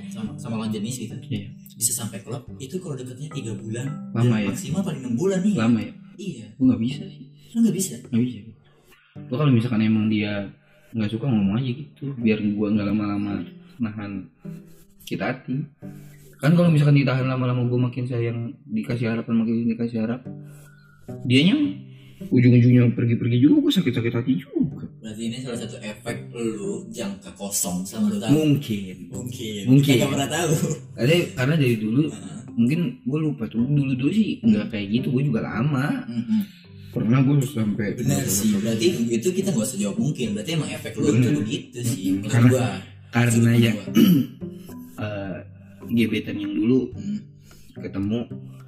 sama sama lawan jenis gitu Iya. bisa sampai klub itu kalau dekatnya tiga bulan Lama ya? maksimal paling enam bulan nih. Lama ya? Iya. Gue nggak bisa sih lu nggak bisa nggak bisa gue kalau misalkan emang dia nggak suka ngomong aja gitu biar gue nggak lama-lama nahan kita hati kan kalau misalkan ditahan lama-lama gue makin sayang dikasih harapan makin dikasih harap dianya ujung-ujungnya pergi-pergi juga gue sakit-sakit hati juga Berarti ini salah satu efek lu jangka kosong sama lu tahu. mungkin Mungkin. Mungkin. Kita pernah tahu. karena karena dari dulu mungkin gue lupa tuh dulu dulu sih nggak kayak gitu gue juga lama Mm-mm. Pernah gue sampai Benar sih. Berarti itu kita nggak usah jawab mungkin. Berarti emang efek lu itu begitu sih. Menurut Karena- gua. karena ya (clears throat) eh, gebetan yang dulu Hmm. ketemu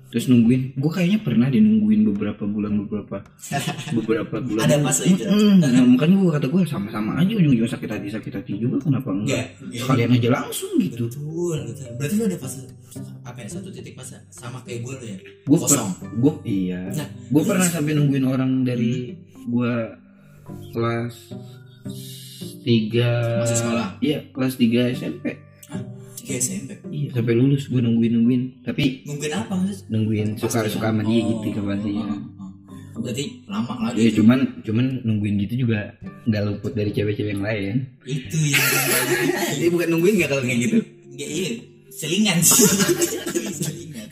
terus nungguin gue kayaknya pernah deh nungguin beberapa bulan beberapa (laughs) beberapa bulan Ada fase itu. Mm, nah, makanya gue kata gue sama-sama aja ujung-ujung sakit hati sakit hati juga kenapa enggak Enggak. enggak. sekalian aja langsung gitu Betul, betul. Berarti lu ada fase apa ya satu titik fase sama kayak gue lo ya. gue Kosong. gue iya Nah, gue pernah sampai nungguin orang dari gue kelas tiga Masih sekolah? iya kelas 3 SMP Tiga SMP. iya sampai lulus gue nungguin nungguin tapi Mungkin apa maksud? nungguin suka ya? suka sama dia Oh, gitu sih oh, oh, oh. Berarti lama lagi. Ya cuman cuman nungguin gitu juga nggak luput dari cewek-cewek yang lain. Itu (laughs) yang Dia bukan nungguin nggak kalau kayak gitu? Enggak iya, selingan sih. (laughs) selingan.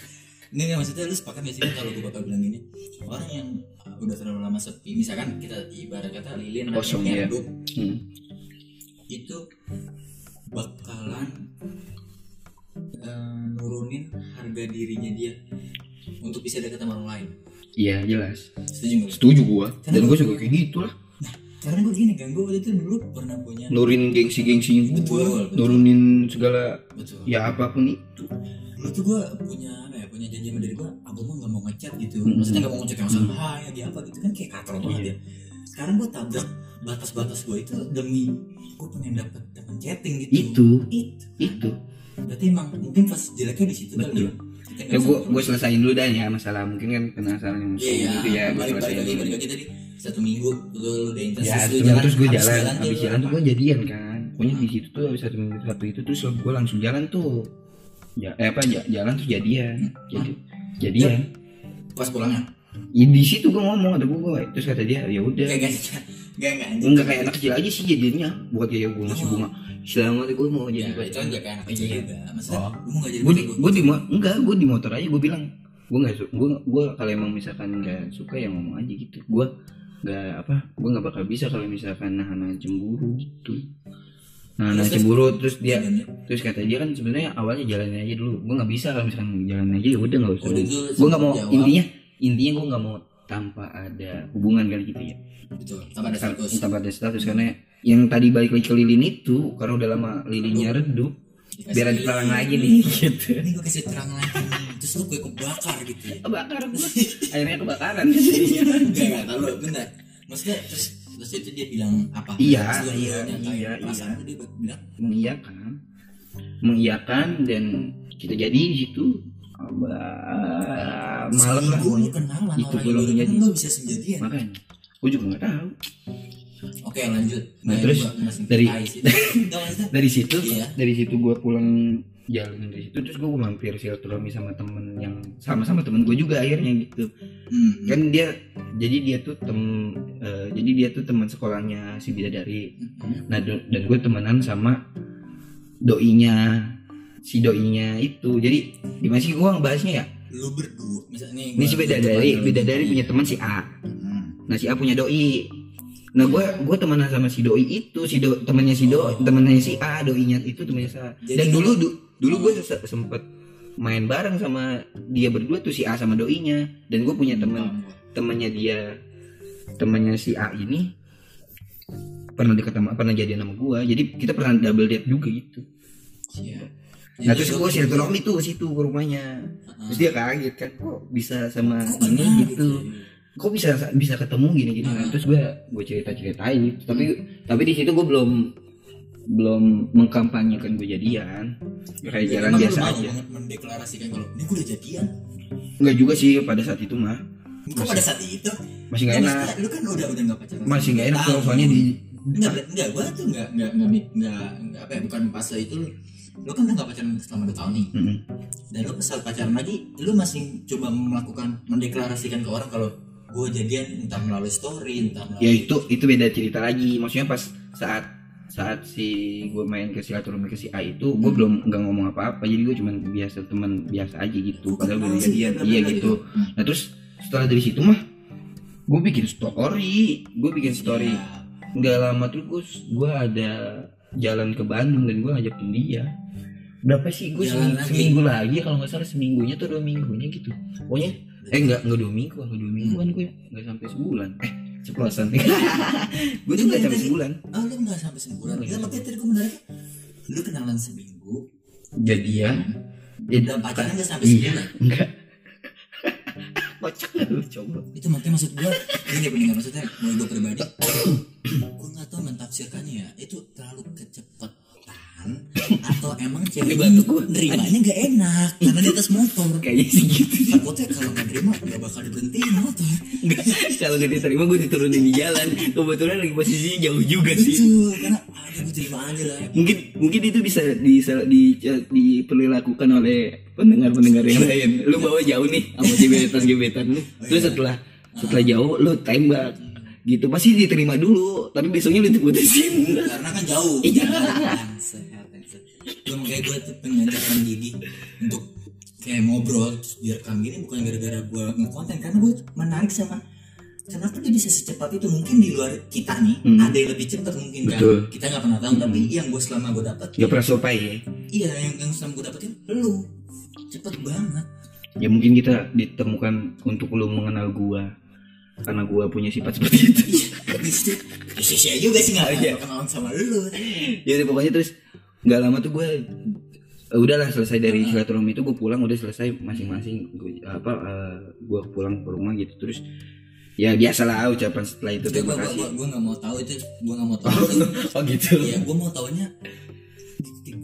Enggak maksudnya lu sepakat gak sih kalau gue bakal bilang gini Orang yang uh, udah terlalu lama sepi Misalkan kita ibarat kata lilin Kosong, ya. hidup Hmm. Itu bakalan uh, nurunin harga dirinya dia Untuk bisa dekat sama orang lain Iya jelas. Setuju gak? lu? Setuju gua. Karena Dan gua- gua juga kayak gitu lah. Karena gue gini kan, gue waktu itu dulu pernah punya Nurunin gengsi-gengsinya Betul, gua. betul. Nurunin segala Betul ya apa pun itu. dulu tuh gue punya apa ya punya janji sama diri gue aku mah nggak mau ngechat gitu Hmm. maksudnya nggak mau ngechat yang langsung hai dia apa gitu kan kayak katro banget Iya. ya sekarang gue tabrak batas-batas gue itu demi gue pengen dapet teman chatting gitu Itu. itu itu berarti emang mungkin pas jeleknya di situ kali Betul. ya? Ya gue gue selesain dulu dah ya masalah mungkin kan penasaran yang Iya, iya. gitu ya gue selesain lagi dulu tadi. Satu minggu lu lu udah intens ya terus lu terus, gue habis jalan habis jalan tuh gue jadian kan. Pokoknya di situ tuh habis satu minggu satu itu terus gue langsung jalan tuh. Ya eh apa ja- jalan tuh jadian jadi jadian. Pas pulangnya ya, di situ gue ngomong ada gue terus kata dia ya udah gak gak gak enggak kayak anak kecil aja sih jadinya. Buat kayak gue ngasih bunga. Selamat gue mau ya jadi itu kan gak kayak anak kecil juga. Maksudnya Oh. lu mau gak jadi gue di gue enggak gue di motor aja gue bilang. Gue nggak gue gue kalau emang misalkan nggak suka ya ngomong aja gitu. Gue nggak apa gue nggak bakal bisa kalau misalkan nahan cemburu gitu. Nah terus? cemburu terus dia terus kata dia kan sebenarnya awalnya jalanin aja dulu. Gue nggak bisa kalau misalkan jalan aja ya udah nggak usah. Gue nggak mau intinya intinya gue nggak mau tanpa ada hubungan kali gitu ya betul tanpa ada status. Tanpa ada status karena yang tadi balik lagi ke lilin itu karena udah lama lilinnya redup Dikasih biar ada terang lagi nih gitu. Ini gue kasih terang lagi terus lu gue kebakar gitu ya. Kebakar gue (laughs) akhirnya kebakaran. Enggak enggak tahu benar. Maksudnya terus terus itu dia bilang apa? Iya, Terus iya, iya, iya. dia bilang? Mengiyakan. Mengiyakan dan kita jadi di situ Aba- malam lah Itu belum yang jadi. makanya gue juga nggak tahu Oke lanjut. Nah, Nah, terus dari- (laughs) dari situ Iya. dari situ gue pulang jalan dari situ terus gue mampir silaturahmi sama temen yang sama-sama temen gue juga akhirnya gitu hmm, kan dia jadi dia tuh tem eh, jadi dia tuh teman sekolahnya si bidadari hmm, Nah do- dan gue temenan sama doinya si doinya itu. Jadi di mana sih gue ngebahasnya ya? lu berdua misalnya nih Ini si bidadari, bidadari punya teman si A. Hmm. Nah si A punya doi. Nah gue gue temenan sama si doi itu, si do temannya si do temannya si A, doinya itu temannya si A. Jadi Dan dulu du- dulu gue se- sempet main bareng sama dia berdua tuh si A sama doinya. Dan gue punya teman Paham gua. temannya dia temannya si A ini pernah dekat sama pernah jadian sama gua jadi kita pernah double date juga gitu Iya. nah Jadi terus gua silaturahmi tuh situ ke rumahnya Heeh. terus dia kaget kan kok bisa sama ini kenal gitu kok bisa bisa ketemu gini gini nah, Ah. terus gua gua cerita ceritain gitu. tapi tapi di situ gua belum belum mengkampanyekan gue jadian. Kayak jalan Emang lu biasa aja. men- mendeklarasikan kalau ini gue udah jadian? Enggak juga sih pada saat itu mah. Kok pada saat itu? Masih nggak Ya, enak. maksudnya Lu kan udah udah gak pacaran masih nggak enak kalau soalnya di Enggak, enggak, gua tuh enggak enggak enggak enggak, enggak, enggak apa ya, bukan fase itu. Lu lu kan udah gak pacaran selama 2 tahun nih. Dan lu saat pacaran lagi lu masih coba melakukan mendeklarasikan ke orang kalau gue jadian entah melalui story entah melalui ya itu itu beda cerita lagi. Maksudnya pas saat saat si gue main ke silaturahmi ke si A itu gue belum nggak ngomong apa-apa. Jadi gue cuman biasa teman biasa aja gitu. Kok padahal udah sih, jadian bla, iya gitu. Hmm. nah terus setelah dari situ mah gue bikin story. Gue bikin story. Ya, nggak lama terus gue ada jalan ke Bandung dan gue ngajakin dia. Berapa sih? Gue seminggu, lagi. seminggu lagi kalau nggak salah seminggunya atau dua minggunya gitu. Pokoknya eh nggak nggak dua minggu kalau dua mingguan gue nggak sampai sebulan. Eh ceplosan (laughs) gue tuh nggak sampai sebulan. oh lu nggak sampai sebulan. Ya makanya tadi gue menariknya lu kenalan seminggu. Jadian. Ya dan pacaran nggak sampai iya sebulan. Enggak kocak nggak (laughs) lu coba. Itu makanya maksud gue ini pendengar maksudnya mau gue pribadi gue nggak tahu mentafsirkannya ya. Itu terlalu atau emang cewek Ini nerimanya nggak enak karena di atas motor. Kayaknya sih gitu takutnya kalau nggak terima nggak bakal diberhentiin motor. Enggak, kalau gak diterima gue diturunin di jalan. Kebetulan lagi posisinya jauh juga sih. Betul karena ada gue terima aja lah. Mungkin mungkin itu bisa di, di, di, diperlakukan oleh pendengar-pendengar yang lain. Lu bawa jauh nih sama (laughs) gebetan gebetan lu. Terus setelah setelah jauh lu tembak gitu pasti diterima dulu. Tapi besoknya lu diputusin. Karena kan jauh. Iya. gue makanya gue tuh pengen Didi untuk kayak ngobrol terus direkam gini bukan gara-gara gue ngekonten karena gue menarik sama kenapa dia bisa secepat itu? Mungkin di luar kita nih Hmm. ada yang lebih cepat mungkin kan? Betul. kita nggak pernah tahu tapi yang gue selama gue dapet gak pernah sopai ya? Iya yang yang selama gue dapetin lu. Cepet banget. Ya mungkin kita ditemukan untuk lu mengenal gua karena gua punya sifat seperti itu. Ya, sih juga sih nggak Iya. nggak kenalan sama lu. Ya udah, pokoknya terus nggak lama tuh gue eh, udahlah selesai dari silaturahmi itu gue pulang udah selesai masing-masing. Gua- apa gue pulang ke rumah gitu. Terus ya biasalah ucapan setelah itu. Gue terima gue kasih. gue nggak mau tahu itu gue nggak mau tahu itu (laughs) oh gitu. Iya gue mau tahunya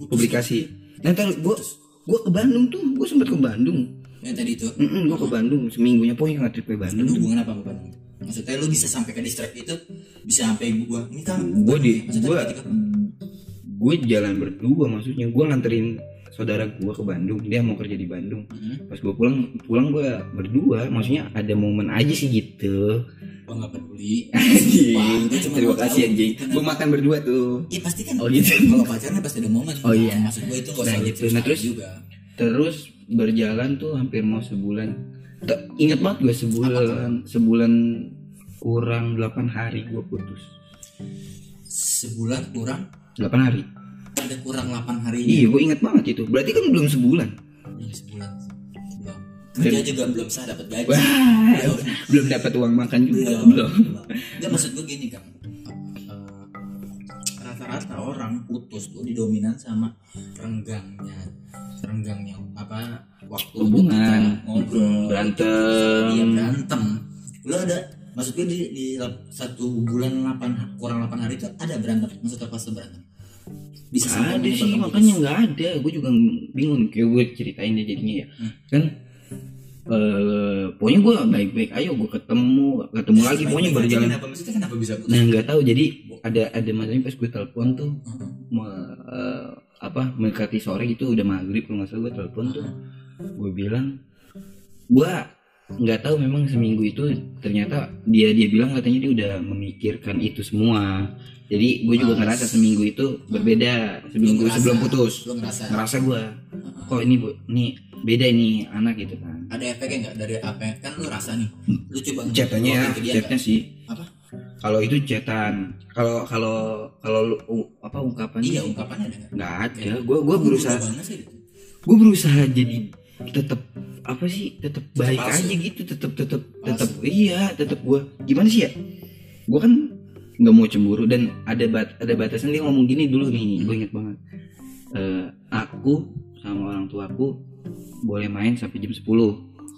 publikasi. Nah ntar gue gue ke Bandung tuh gue sempat ke Bandung yang tadi itu. Mm gue ke Bandung seminggunya pokoknya nggak trip ke Bandung. Tuh. hubungan apa apa maksudnya lu bisa sampai ke distrik itu bisa sampai gua. Ini kan gue di gue gue jalan berdua maksudnya. Gue nganterin saudara gue ke Bandung dia mau kerja di Bandung. Hmm, pas gue pulang pulang gue berdua maksudnya ada momen aja sih gitu. Gua nggak peduli. Terima kasih anjing. Gue makan berdua tuh. Iya pasti kan. Oh, gitu. kalau pacaran pasti ada momen. Oh, iya. Maksud gue itu gak Nah, usah gitu. Nah, terus? juga. terus berjalan tuh hampir mau sebulan. Ingat banget gue sebulan sebulan kurang 8 hari gue putus. Sebulan kurang? 8 hari. Ada kurang 8 hari iya gue ingat banget itu. Berarti kan belum sebulan. Belum sebulan. Belum. Kerja juga belum sah dapat gaji. Wah Belum. belum dapat uang makan juga. Belum belum. Enggak maksud gue gini kan rata-rata orang putus tuh didominan sama renggangnya renggangnya apa waktu Hubungan. ngobrol Berantem. iya berantem lu ada maksud gue di, di satu bulan 8 kurang 8 hari itu ada berantem maksudnya pas berantem bisa ada sih makanya nggak ada gue juga bingung kayak gue ceritain deh jadinya ya Hmm. kan eh pokoknya gue baik-baik ayo gue ketemu ketemu lagi pokoknya aja berjalan. kenapa maksudnya kenapa bisa putus? Nah nggak tahu jadi ada ada masanya pas gue telepon tuh Heeh. me- eh, apa mendekati sore gitu udah maghrib kalau nggak salah gue telepon tuh. Gue bilang gue nggak tahu memang seminggu itu ternyata dia dia bilang katanya dia udah memikirkan itu semua jadi gue juga ngerasa seminggu itu berbeda seminggu ngerasa- sebelum putus. Ngerasa. Ngerasa gue Heeh. kok ini bu ini beda ini anak gitu kan. Ada efeknya nggak dari apa kan lu rasa nih lu coba chatannya ya chatnya sih. Nggak? apa? Kalau itu chatan. Kalau kalau kalau apa ungkapannya? Iya ungkapannya ada nggak? Ada. Gue gue berusaha. sih gitu. gue berusaha jadi tetap apa sih tetap baik palsu. aja gitu tetap tetap tetap iya tetap gue gimana sih ya? Gue kan nggak mau cemburu. Dan ada bat ada batasan. Dia ngomong gini dulu nih gue inget banget. Eh, aku sama orang tuaku boleh main sampai jam 10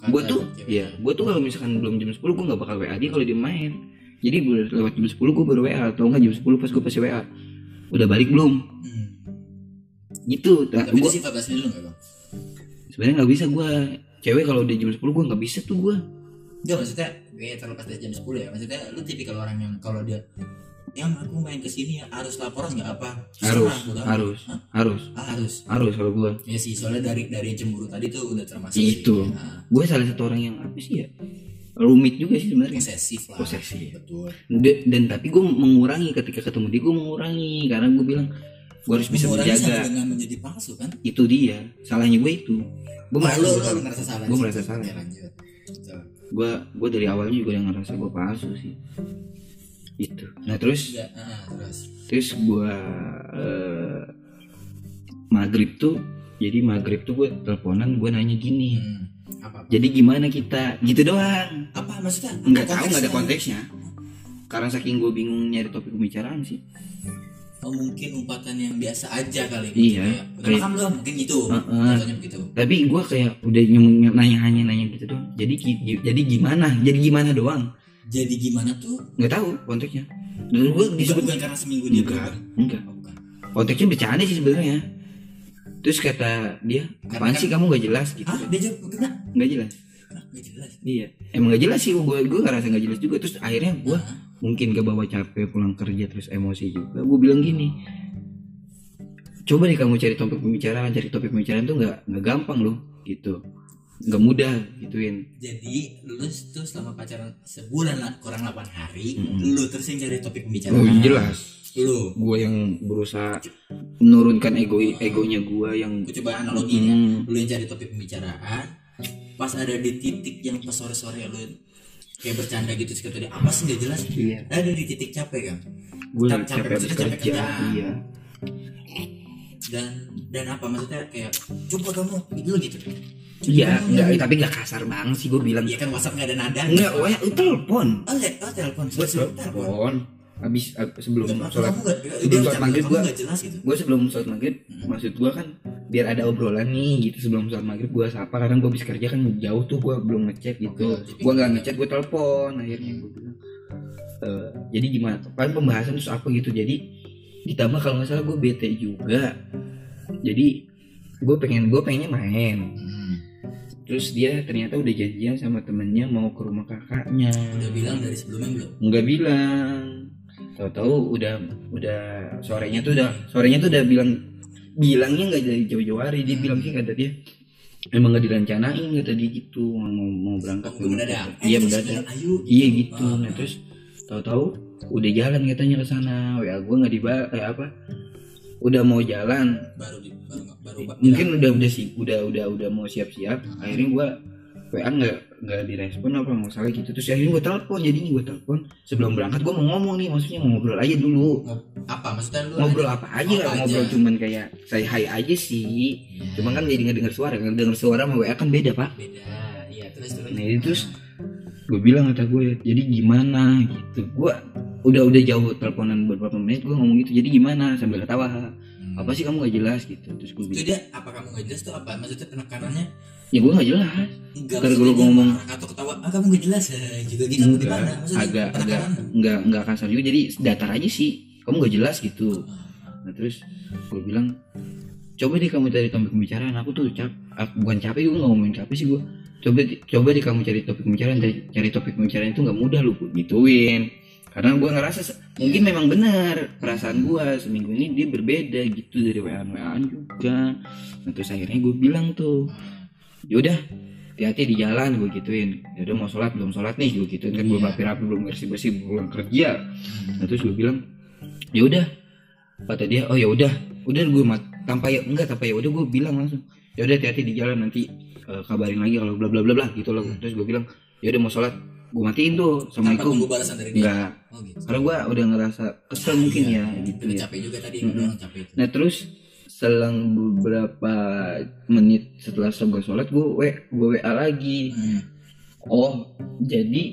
gue Kata tuh ya gue tuh kalau misalkan belum jam 10 gue nggak bakal WA dia kalau dia main. Jadi gue lewat jam 10 gue baru WA atau enggak jam 10 pas gue pasti WA udah balik belum? Hmm. gitu. Nah, tapi gue itu sifat asli lu nggak bang? Sebenarnya nggak bisa gue cewek kalau udah jam 10 gue nggak bisa tuh gue Enggak maksudnya kayak terlepas dari jam 10 ya maksudnya lu tipikal orang yang kalau dia yang aku main ke sini ya harus laporan nggak apa harus amat. harus Hah? harus Ah, harus harus kalau gue ya sih soalnya dari dari cemburu tadi tuh udah termasuk Itu. sih. Nah, gue salah satu orang yang apa sih ya rumit juga sih sebenarnya posesif lah Posesif. betul Da- dan tapi gue mengurangi ketika ketemu dia gue mengurangi karena gue bilang gue harus bisa Mengurangi menjaga dengan menjadi palsu kan itu dia salahnya gue itu gue merasa gua- merasa salah Gua sih. merasa salah. Ya, lanjut. Gue gue dari awalnya juga yang ngerasa gue palsu sih. Itu nah terus? Enggak, ah, terus? Terus gue eh, maghrib tuh jadi maghrib tuh gue teleponan gue nanya gini. Hmm, apa jadi gimana kita? Gitu doang. Apa maksudnya? Nggak Apa tahu nggak ada konteksnya? konteksnya. Karena saking gue bingung nyari topik pembicaraan sih Oh, mungkin umpatan yang biasa aja kali Iya, Kayak, kayak- Makan belum mungkin gitu? Heeh. Contohnya begitu. Tapi gue kayak udah nanya hanya nanya gitu doang. Jadi jadi gimana? Jadi gimana doang? Jadi gimana tuh? Nggak tahu konteksnya dan gue disebut bukan karena seminggu dia enggak enggak Oh, bukan. konteksnya bercanda sih sebenarnya. Terus kata dia apaan kan- sih kamu gak jelas? gitu. Ah, dia jawab kena nggak jelas. Nggak jelas? Iya. Emang gak jelas sih gue gue ngerasa gak jelas juga. Terus akhirnya gue Nah, mungkin gak bawa capek pulang kerja terus emosi juga. Gue bilang gini coba deh kamu cari topik pembicaraan cari topik pembicaraan tuh nggak nggak gampang loh gitu. Nggak mudah gituin. Jadi lu tuh selama pacaran sebulan lah kurang 8 hari Mm-mm. Lu terus yang cari topik oh pembicaraan jelas. Lu. Gue yang berusaha menurunkan ego egonya gue yang Gue coba analogiin ya Hmm, Lu yang cari topik pembicaraan Pas ada di titik yang pas sore-sore lu Kayak bercanda gitu sekitar tadi Apa sih gak jelas? Iya. Ada di titik capek kan. Gue Capek- capek maksudnya capek kerja iya. Dan dan apa? Maksudnya kayak Coba kamu. Lu gitu. Iya enggak tapi gak kasar banget sih gue bilang. Iya kan whatsapp gak ada nada. Enggak wah telepon. Oh, oh telepon. Gue Telepon telepon habis ab- sebelum sholat. kamu sebelum sholat maghrib jelas gitu? gue sebelum sholat maghrib maksud gue kan biar ada obrolan nih gitu sebelum sholat maghrib gue sapa. Karena gue habis kerja kan jauh tuh gue belum ngechat gitu. Oke, jadi- gue nggak ngechat gue telepon akhirnya gue bilang "Eh, jadi gimana? Kan pembahasan terus apa gitu. Jadi ditambah kalau nggak salah gue bete juga. Jadi gue pengen gue pengennya main. Hmm. terus dia ternyata udah janjian sama temennya mau ke rumah kakaknya. Udah bilang dari sebelumnya belum? Nggak bilang tahu-tahu udah udah sorenya tuh udah sorenya tuh udah bilang bilangnya nggak dari jauh-jauh hari. Dia bilang sih kata dia emang nggak direncanain kata dia gitu mau mau berangkat Oh, mendadak iya mendadak ayo iya gitu. Ah. nah terus tahu-tahu udah jalan katanya ke sana. Wa gue nggak dibalas eh, apa udah mau jalan. Baru di baru baru mungkin udah udah sih udah udah udah mau siap-siap. Akhirnya gua WA nggak nggak direspon apa nggak salah gitu. Terus akhirnya gua telepon jadi gua telepon. Sebelum berangkat gua mau ngomong nih maksudnya mau ngobrol aja dulu. Apa? Maksudnya lu ngobrol aja? apa aja Apa kalau aja? ngobrol cuman kayak saya hai aja sih. Iya, cuma kan jadi nggak dengar suara nggak dengar suara sama WA kan beda pak. Beda iya terus terus. Nah, itu terus gue bilang kata gue jadi gimana? Gitu. Gue udah udah jauh teleponan beberapa menit gue ngomong gitu. Jadi gimana? Sambil ketawa Hmm. apa sih kamu gak jelas gitu? Terus gue bilang dia apa kamu nggak jelas tuh apa? Maksudnya penekanannya? Ya gue gak jelas. Enggak dia ngomong- atau ketawa ah kamu nggak jelas eh, juga gitu Enggak, gimana? Maksudnya agak agak penekanan nggak nggak kasar juga. Jadi datar aja sih. Kamu gak jelas gitu. Nah terus gue bilang coba deh kamu cari topik pembicaraan. Aku tuh cap aku, bukan capek gue nggak ngomongin capek sih gue coba coba deh kamu cari topik pembicaraan. Cari, cari topik pembicaraan itu nggak mudah lu gue gituin karena gue ngerasa mungkin memang benar perasaan gue seminggu ini dia berbeda gitu dari wa wa juga. Nah, terus akhirnya gue bilang tuh yaudah hati-hati di jalan gue gituin. Yaudah mau sholat belum sholat nih gue gituin. Kan gue Iya. rapi-rapi belum bersih bersih belum kerja. Nah terus gue bilang ya udah kata dia oh ya udah. Gue mat tanpa ya enggak tanpa ya udah gue bilang langsung ya udah hati-hati di jalan nanti eh, kabarin lagi kalau bla bla bla bla gitu loh. Terus gue bilang ya udah mau sholat gue matiin tuh assalamualaikum. tunggu balasan dari dia? Enggak oh gitu. Karena gue udah ngerasa kesel mungkin Iya, ya gitu udah ya. capek juga tadi Mm-mm. udah capek itu. Nah terus selang beberapa menit setelah gue sholat gue we gue wa lagi. Hmm. oh jadi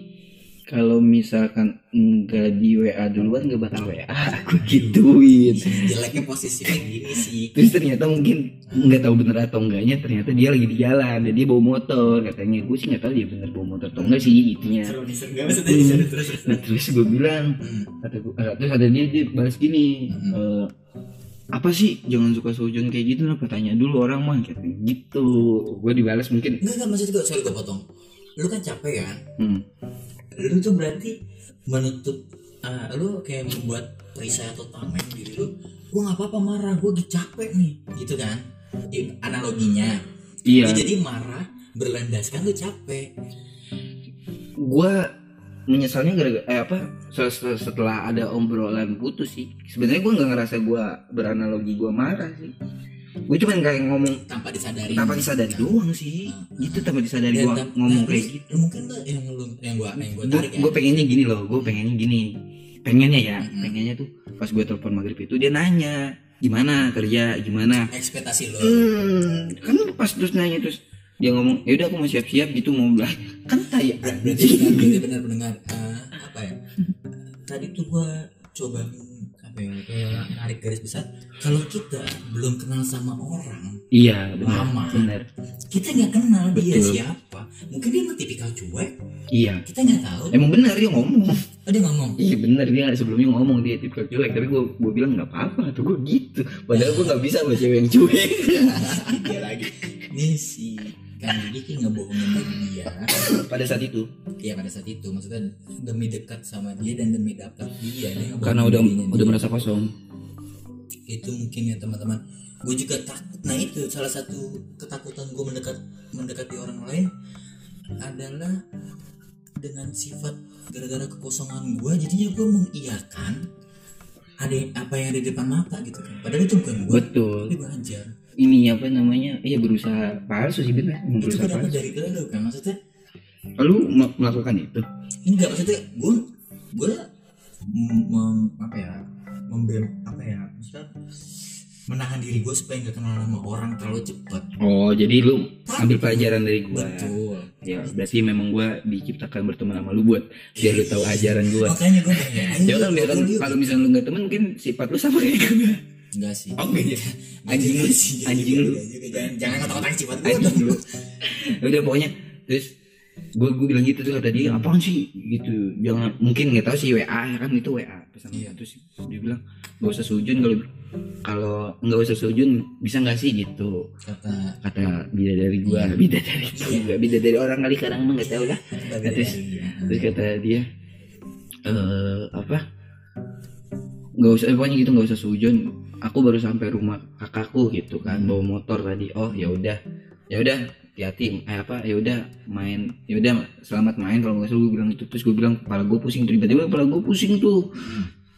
kalau misalkan enggak di WA duluan nggak bakal WA aku gituin. Jeleknya posisi kayak gini sih. Terus ternyata mungkin nggak tahu bener atau enggaknya ternyata dia lagi di jalan dan dia bawa motor. Katanya gue sih nggak tahu dia bener bawa motor atau enggak sih maksudnya terus terus. Nah terus gue bilang Hmm. kata gua- eh, terus ada dia dia balas gini Hmm. eh, apa sih? Jangan suka seujon kayak gitu lah tanya dulu orang mah kayak gitu. Gue dibalas mungkin. Enggak enggak maksud gue sorry gue potong. Lu kan capek kan? Hmm, lu tuh berarti menutup ah, lu kayak membuat perisai atau tameng diri lu. Gue nggak apa-apa marah gue capek nih. Gitu kan? Analoginya. Iya. Lu jadi marah berlandaskan lu capek. Gue menyesalnya gara-gara eh apa se- se- setelah ada obrolan putus sih. Sebenarnya gue nggak ngerasa gue beranalogi gue marah sih gue cuma kayak ngomong tanpa disadari tanpa disadari doang sih. Gitu tanpa disadari Dan gue ngomong kayak gitu. mungkin tuh yang lu yang gua yang gua gue tarik ya. gue pengennya gini loh gue pengennya gini. Pengennya ya pengennya tuh pas gue telepon maghrib itu dia nanya gimana kerja? Gimana? Ekspektasi lu. Hmm, kan pas terus nanya terus dia ngomong ya udah aku mau siap-siap gitu mau bilang (laughs) kan Ber- berarti benar berarti benar pendengar eh, apa ya? (laughs) Tadi tuh gua coba apa ya narik garis besar. Kalau kita belum kenal sama orang iya benar Lama. benar. kita nggak kenal dia Betul. siapa. Mungkin dia mah tipikal cuek. Iya. Kita nggak tahu. Emang benar dia ngomong. Oh, dia ngomong? Iya benar dia sebelumnya ngomong dia tipe cuek. Tapi gue gue bilang nggak apa-apa tuh gue gitu. Padahal gue nggak bisa sama cewek yang cuek. (laughs) Dia lagi nih si kan Diki ngebohongin lagi dia. Pada saat itu? Ya pada saat itu. Maksudnya demi dekat sama dia dan demi dapat dia dia ngebohongin karena udah dirinya udah dia. merasa kosong. Itu mungkin ya teman-teman. Gue juga takut. Nah itu salah satu ketakutan gue mendekat mendekati orang lain adalah dengan sifat gara-gara kekosongan gue jadinya gue mengiyakan ada apa yang ada di depan mata gitu kan. Padahal itu bukan gue betul. Tapi belajar ini apa namanya iya berusaha palsu sih benar itu berusaha kenapa palsu. dari lu kan maksudnya? Lalu mel- melakukan itu? Enggak maksudnya gue gue mem- apa ya membem apa ya maksudnya menahan diri gue supaya nggak kenal sama orang terlalu cepat. Oh jadi lu ambil pelajaran dari gua. betul. Ya berarti memang gua diciptakan berteman sama lu buat biar lu tahu ajaran gua. Makanya gue pengen ya kalau misalnya lu nggak temen mungkin sifat lu sama kayak gue enggak sih. Oh, enggak ya? (laughs) Anjing lu, sih, anjing lu. enggak juga. jangan sifat gue anjing lu. (laughs) Udah pokoknya terus gue gue bilang gitu tuh kata dia apaan sih? Gitu. Jangan mungkin nggak tahu sih WA ya kan? Itu WA pesan Iya. terus dia bilang nggak usah sujun kalau kalau nggak usah sujun bisa nggak sih? Gitu. Kata kata bidadari gue Iya. bidadari juga bidadari orang kali kadang mah nggak tahu lah. Terus terus kata dia eh apa? Nggak usah pokoknya gitu nggak usah sujun aku baru sampai rumah kakakku gitu kan Hmm. bawa motor tadi. Oh ya udah. Ya udah hati-hati. Eh apa? Ya udah main. Ya udah selamat main kalau nggak salah gue bilang itu. Terus gue bilang kepala gue pusing. Tiba-tiba kepala gue pusing tuh.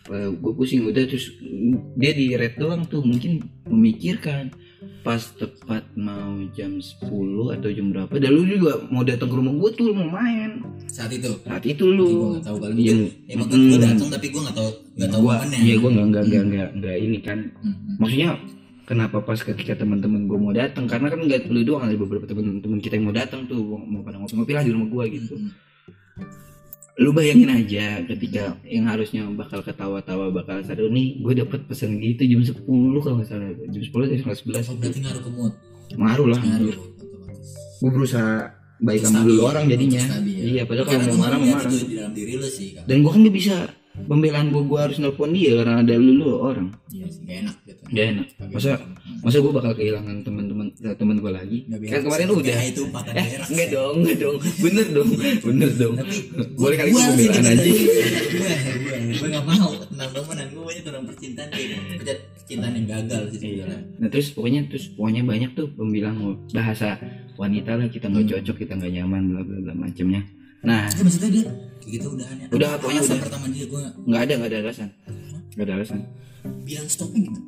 Kepala gue pusing udah. Terus dia di red doang tuh. Mungkin memikirkan pas tepat mau jam 10 atau jam berapa dan lu juga mau datang ke rumah gue tuh mau main saat itu saat itu gue lu nggak tahu kali Iya. mungkin emang Hmm. gue datang tapi gue nggak tahu nggak tahu gua momennya iya gua nggak nggak nggak nggak nggak ini kan Hmm. maksudnya kenapa pas ketika teman-teman gue mau datang karena kan nggak lu doang ada beberapa teman-teman kita yang mau datang tuh mau mau pada ngopi-ngopi lah di rumah gue gitu Hmm. Lu bayangin aja ketika yang harusnya bakal ketawa-tawa bakal seru nih gue dapet pesan gitu jam 10 kalau nggak salah. Jam 10 dari kelas oh 11 berarti ngaruh ke mood. Ngaruh lah. Ngaruh otomatis. Gue berusaha baik sama dulu orang jadinya. Iya padahal kalau mau marah mau marah. itu di dalam diri lu sih kan dan gue kan gak bisa pembelaan gue gue harus nelpon dia karena ada lu lu orang. Iya sih gak enak gitu. Gak enak. Masa masa gue bakal kehilangan teman-teman eh, teman gue lagi? Kan kemarin udah. itu patah eh enggak dong enggak dong. Bener dong bener dong. Tapi Boleh kali sih pembelaan aja. gue gue gue nggak mau tentang temenan gue banyak tentang percintaan kayak percintaan yang gagal sih Iya. sebenarnya. Nah terus pokoknya terus pokoknya banyak tuh pembilang bahasa wanita lah kita nggak Hmm. cocok kita nggak nyaman bla bla bla macamnya. Nah. Ya, maksudnya dia gitu Udah, Apa pokoknya alasan udah. pertama dia gue nggak ada nggak ada alasan. Nggak ada alasan. Bilang stopnya gitu.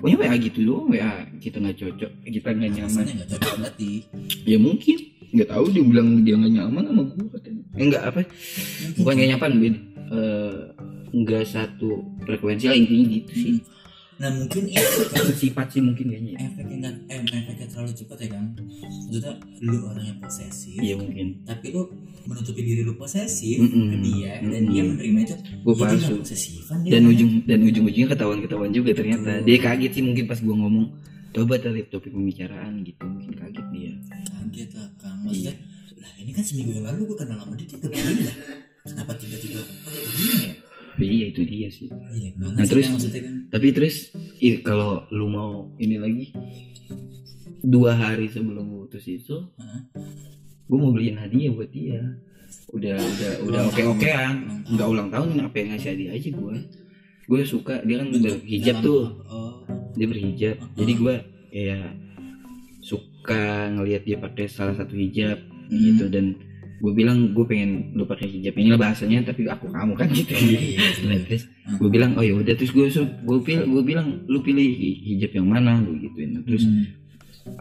Pokoknya WA gitu doang WA kita nggak cocok kita nggak nyaman. nggak cocok berarti. Ya mungkin nggak tahu dia bilang dia nggak nyaman sama gue katanya. Eh, enggak apa? Bukan nggak nyaman beda eh, nggak satu frekuensi lah intinya gitu sih nah mungkin itu kan sifat sih mungkin kayaknya. Ya. efeknya kan eh, efeknya terlalu cepat ya kan maksudnya lu orang yang posesif iya mungkin. tapi lu menutupi diri lu posesif Mm-mm. ke dia dan Mm-mm. dia menerima itu. Gue ya palsu. posesifan dia. Dan kan. ujung dan ujung ujungnya ketahuan ketahuan juga ternyata. Betul. dia kaget sih mungkin pas gue ngomong coba tadi topik pembicaraan gitu. Mungkin kaget dia. Kaget lah kang. Maksudnya lah ini kan seminggu yang lalu gue kenal sama dia dia begini lah. Kenapa tiba-tiba begini ya iya itu dia sih. Iya Nah, terus- maksudnya kan. tapi terus kalau lu mau ini lagi dua hari sebelum putus itu Hah? gue mau beliin hadiah buat dia. Udah udah udah oke okean nggak ulang tahun apa yang ngasih hadiah aja gue gue suka dia kan Bentuk berhijab dalam- tuh. oh. Dia berhijab jadi gue ya suka ngelihat dia pakai salah satu hijab Hmm. gitu. Dan gue bilang gue pengen lu pakai hijab. Ini bahasanya tapi aku kamu kan gitu. Iya, iya, Nah, (laughs) iya. terus gue bilang oh ya udah. Terus gue gue pilih gue bilang lu pilih hi- hijab yang mana? Gue gituin. Terus Hmm.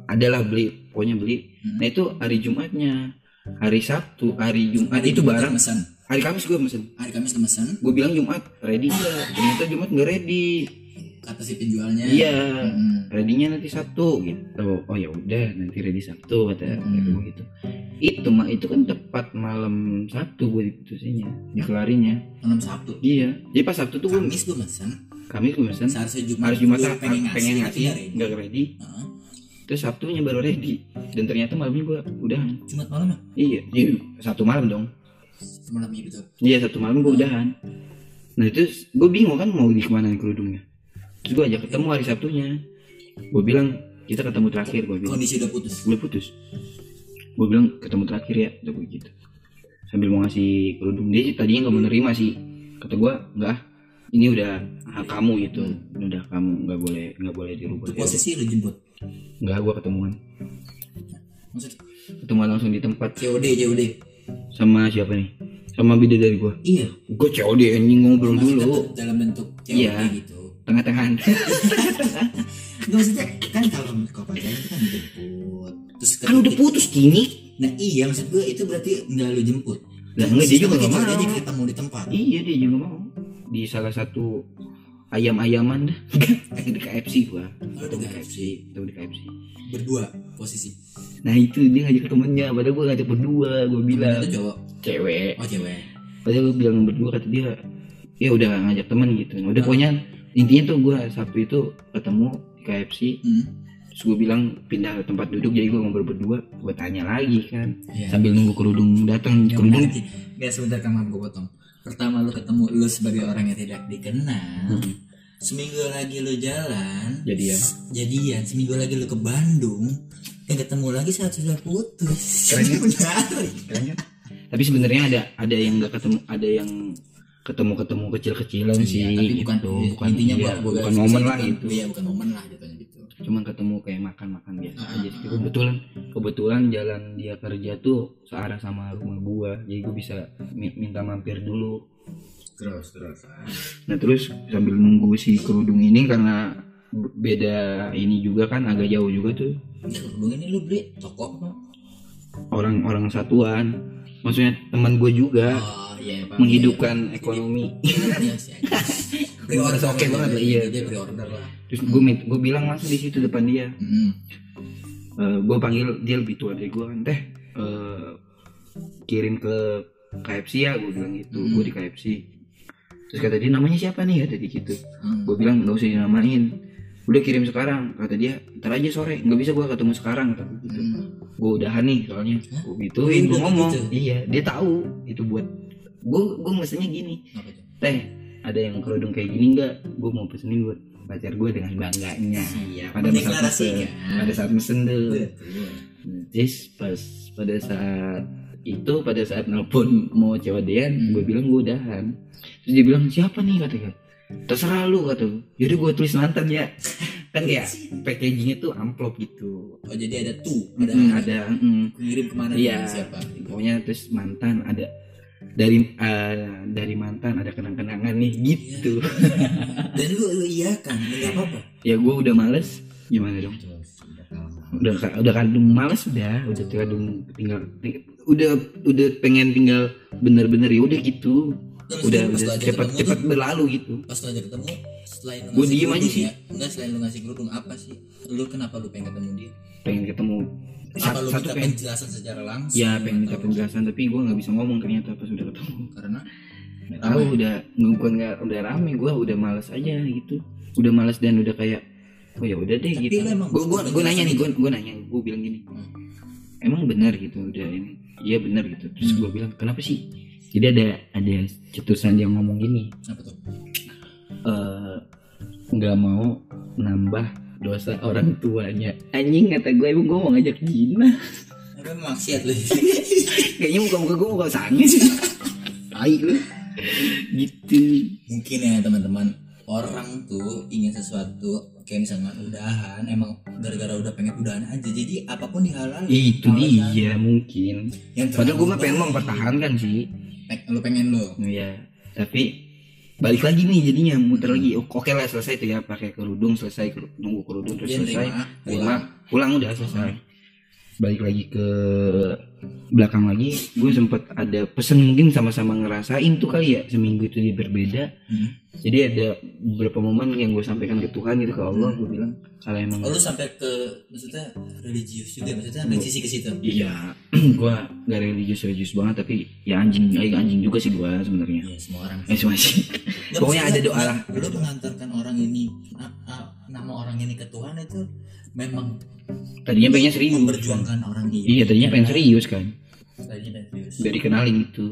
adalah beli pokoknya beli. Hmm. nah itu hari Jumatnya. Hari Sabtu hari Jumat. Hari itu barang. mesan hari Kamis gue mesen hari Kamis lu mesan gue bilang Jumat ready ternyata Jumat nggak ready kata si penjualnya. Iya. Hmm. readynya nanti Sabtu gitu. Oh ya udah nanti ready Sabtu kata Hmm. gue gitu. Itu mah itu kan tepat malam Sabtu gue diputusinnya dikelarinya. Malam Sabtu? Iya. Jadi pas Sabtu tuh gue Kamis gue mesan Kamis gue mesen seharusnya Jumat harus Jumat pengen, pengen tapi ngasih nggak ready. nggak ready. Heeh. terus Sabtunya baru ready. Dan ternyata malamnya gue udahan. Jumat malam ya? Iya iya. Satu malam dong. Malam iya betul. Iya satu malam gue udahan. Nah itu gue bingung kan mau di ke mana kerudungnya terus gue ajak ketemu hari Sabtunya. Gue bilang kita ketemu terakhir gue bilang. Kondisi udah putus? Gue putus. Gue bilang ketemu terakhir ya udah gue gitu. Sambil mau ngasih kerudung. Dia sih tadinya nggak menerima sih. Kata gue enggak ini udah hak kamu gitu. Ini udah kamu nggak boleh nggak boleh dirubah. Itu posisi lu jemput nggak gue ketemuan. Maksud? Ketemuan langsung di tempat. COD COD sama siapa nih? Sama beda dari gue iya gue COD anjing ngobrol dulu. dalam bentuk COD Iya. gitu tengah-tengahan Nggak maksudnya kan kalau kau pacaran itu kan dijemput. Terus kan udah putus gini nah iya maksud gue itu berarti nggak lu jemput. Lah, enggak, dia juga nggak mau. aja ketemu di tempat. Iya dia juga mau. Di salah satu ayam-ayaman dah. (laughs) Di KFC gua. Oh, di di KFC ketemu di KFC berdua posisi. Nah itu dia ngajak temennya. Padahal gua ngajak berdua gua bilang. itu cowok? Cewek. Oh cewek. Padahal gua bilang berdua kata dia ya udah ngajak temen gitu. Udah pokoknya intinya tuh gue sabtu itu ketemu di KFC Hmm. terus gue bilang pindah tempat duduk jadi gue ngobrol berdua gue tanya lagi kan Iya. sambil nunggu kerudung datang Yang kerudung Nggak sebentar kamu gue potong. Pertama lu ketemu lu sebagai orang yang tidak dikenal. Hmm. Seminggu lagi lu jalan. Jadian. s- Jadian. Seminggu lagi lu ke Bandung. Dan ketemu lagi saat sudah putus. Keren ya? (laughs) Keren kan? tapi sebenarnya ada ada yang nggak ketemu ada yang ketemu ketemu kecil kecilan sih Iya, tapi bukan, gitu. iya, bukan intinya iya, gua, bukan momen lah gitu. Iya, bukan momen lah jatuhnya gitu. cuman ketemu kayak makan makan biasa Ah, aja sih. kebetulan kebetulan jalan dia kerja tuh searah sama rumah gua. Jadi gua bisa mi- minta mampir dulu. Terus, terus. nah terus sambil nunggu si kerudung ini karena beda ini juga kan agak jauh juga tuh. Ya, kerudung ini lu beli toko orang-orang satuan maksudnya teman gue juga Oh, iya, Pak. menghidupkan ekonomi Iya sih. Pre-order Oke banget lah, iya. Dia pre-order lah. terus gue gue bilang langsung di situ depan dia Hmm. gue panggil dia lebih tua dari gue kan teh eh, kirim ke KFC ya gue bilang gitu Hmm. gue di KFC terus kata dia namanya siapa nih kata dia gitu Hmm. gue bilang nggak usah dinamain udah kirim sekarang kata dia. Ntar aja sore nggak bisa gue ketemu sekarang kata gitu Hmm. gue udahan nih soalnya. Gue gituin gue ngomong. gitu? iya dia tahu itu buat gue gue mestinya gini. Teh ada yang kerudung kayak gini nggak? Gue mau pesenin buat pacar gue dengan bangganya. Siap. pada saat mesen pada saat mesen tuh. Terus pas pada saat itu pada saat nelpon mau cewadean Hmm. gue bilang gue udahan. Terus dia bilang siapa nih? katanya terserah lu kata yaudah gue tulis mantan ya. (laughs) Kan ya packagingnya tuh amplop gitu. Oh jadi ada tuh, ada Mm, ada mm, kirim ke mana Iya. siapa? pokoknya terus mantan ada dari eh, dari mantan ada kenang-kenangan nih gitu. (laughs) Dan lu lu iya kan, nggak apa-apa. ya gue udah males. Gimana dong? Udah udah ka- udah kadung males udah. Udah kadung tinggal udah udah pengen tinggal bener-bener ya udah gitu Terus udah udah cepat cepat berlalu gitu. Pas lu aja ketemu selain ngasih diem aja kerudung sih. ya, enggak selain lu ngasih kerudung apa sih? Lu kenapa lu pengen ketemu dia? Pengen ketemu. Apa satu, lu satu minta pengen penjelasan secara langsung? Ya pengen minta penjelasan tapi gue nggak bisa ngomong ternyata pas udah ketemu. Karena? Tahu udah bukan nggak udah rame gue udah males aja gitu. Udah males dan udah kayak oh ya udah deh Tapi gitu. gue gue gue nanya nih gue gue nanya gue bilang gini. Hmm. emang benar gitu udah ini? Iya benar gitu. Terus Hmm. gue bilang kenapa sih jadi ada ada cetusan yang ngomong gini. Apa tuh? Eh, nggak mau nambah dosa orang tuanya. Anjing kata gue emang gue mau ngajak Gina. Apa maksiat lu? Kayaknya muka muka gue muka sih tai lu. Gitu. Mungkin ya teman-teman. Orang tuh ingin sesuatu kayak misalnya udahan emang gara-gara udah pengen udahan aja. Jadi apa pun dihalal itu dia mungkin. Yang padahal gue mah pengen mempertahankan sih lu pengen lo Iya, tapi balik lagi nih jadinya muter lagi. Oh, Oke lah selesai tuh ya pakai kerudung selesai nunggu kerudung terus Dia selesai. nerima, Terima, pulang udah selesai. Balik lagi ke belakang lagi, gue sempet ada pesen mungkin sama-sama ngerasain tuh kali ya seminggu itu dia berbeda. Hmm. Jadi ada beberapa momen yang gue sampaikan ke Tuhan gitu ke Allah, gue bilang kalau emang Oh, lu sampai ke maksudnya religius juga maksudnya ambil sisi ke situ iya, (clears throat) gue gak religius religius banget tapi ya anjing, eh, anjing juga sih gue sebenarnya. Iya semua orang Eh, semua sih. Pokoknya ada doa lah. Lu mengantarkan orang ini na- na- nama orang ini ke Tuhan itu memang Tadinya pengen serius. memperjuangkan orang ini. Iya tadinya pengen serius kan Tadinya pengen serius. Biar dikenalin gitu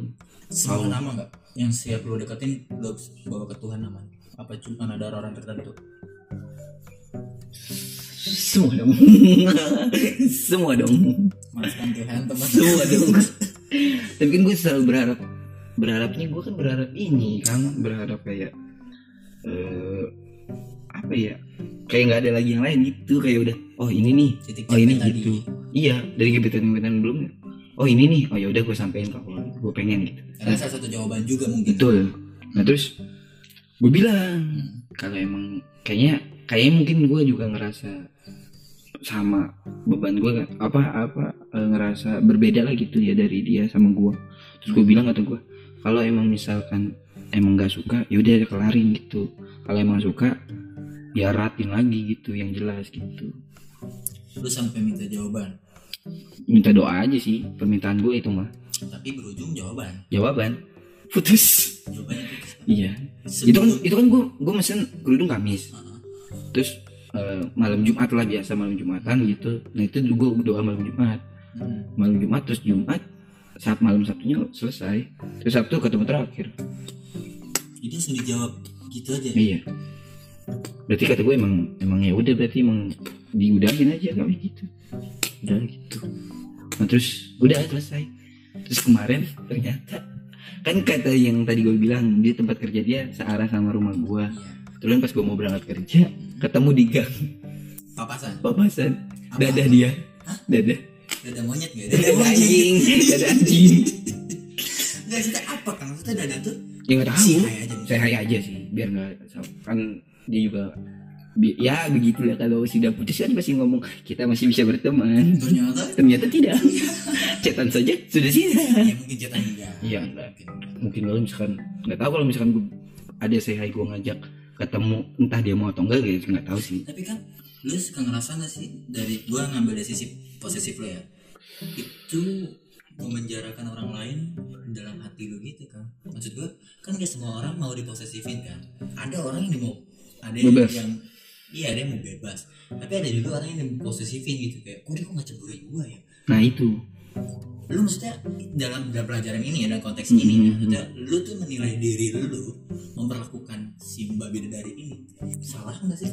Semua Oh. nama nggak yang siap lu deketin lu bawa ke Tuhan namanya? Apa cuma ada orang tertentu? Semua dong (laughs) Semua dong Maafkan Tuhan teman. Semua dong Tapi kan gue selalu berharap Berharapnya gue kan berharap ini kan Berharap kayak eh Apa ya Kayak nggak ada lagi yang lain gitu Kayak udah Oh ini nih Titik Oh ini capek tadi. gitu Iya dari gebetan-gebetan belumnya Oh ini nih Oh ya udah gue sampein ke Gue pengen gitu Karena salah satu jawaban juga mungkin. Betul. Nah terus gue bilang Hmm. kalau emang kayaknya kayaknya mungkin gue juga ngerasa sama beban gue kan apa apa eh, ngerasa berbeda lah gitu ya dari dia sama gue. Terus gue bilang kata gue kalau emang misalkan emang nggak suka ya udah kelarin gitu. Kalau emang suka ya ratin lagi gitu yang jelas gitu. Lu sampai minta jawaban, Minta doa aja sih permintaan gue itu mah. tapi berujung jawaban. Jawaban putus. jawabannya iya itu kan Sebelum- itu kan gue gue mesen kerudung Kamis Heeh. terus eh, malam Jumat lah biasa malam Jumatan gitu nah itu gue doa malam Jumat Hmm. malam Jumat terus Jumat saat malam Sabtunya selesai terus Sabtu ketemu terakhir Jadi langsung dijawab gitu aja. iya berarti kata gue emang emang ya udah berarti emang diudahin aja kami gitu. Udah gitu. Nah terus udah selesai. Terus kemarin ternyata kan kata yang tadi gue bilang di tempat kerja dia searah sama rumah gue terus pas gue mau berangkat kerja ketemu di gang. Papasan. papasan. Apa? dadah dia. Dadah. Dada monyet nggak? dadah anjing. dadah anjing. Nggak cerita apa? Kan? Maksudnya dada tuh? Ya nggak tahu. Hai aja. saya aja sih biar nggak kan dia juga ya begitu lah kalau sudah putus kan pasti ngomong kita masih bisa berteman. Ternyata? Ternyata tidak. Cetan saja sudah sih. Ya mungkin cetan. Iya, enggak. Mungkin kalau misalkan nggak tahu kalau misalkan gue ada saya gue ngajak ketemu entah dia mau atau enggak gitu nggak tahu sih. Tapi kan lu suka ngerasa gak sih dari gua ngambil dari sisi posesif lo ya? Itu memenjarakan orang lain dalam hati lu gitu kan. Maksud gua kan gak semua orang mau diposesifin kan. Ada orang yang mau ada Bebas. yang iya ada yang mau bebas. Tapi ada juga orang yang diposesifin gitu kayak kok dia kok gak cemburuin gua ya? Nah itu. Lu maksudnya dalam dalam pelajaran ini ya dalam konteks Mhm. ini ya, maksudnya lu tuh menilai diri lu memperlakukan si mbak bidadari ini salah nggak sih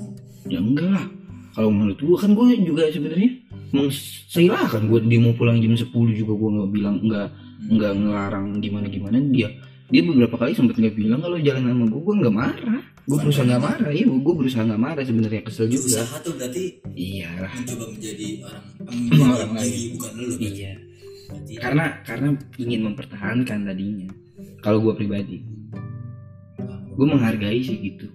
ya enggak lah. Kalau menurut gue kan gue juga sebenarnya mengsilakan gue dia mau pulang jam 10 juga gue nggak bilang nggak nggak ngelarang gimana gimana dia dia beberapa kali sempat nggak bilang kalau jalan sama gue gue nggak marah. Gue berusaha nggak marah. Iya gue berusaha nggak marah sebenarnya kesel juga. Usaha tuh berarti iya. lah mencoba menjadi orang Orang menjadi lain. bukan lu iya. Berarti karena karena ingin mempertahankan tadinya. Kalau gue pribadi. Gue menghargai sih gitu.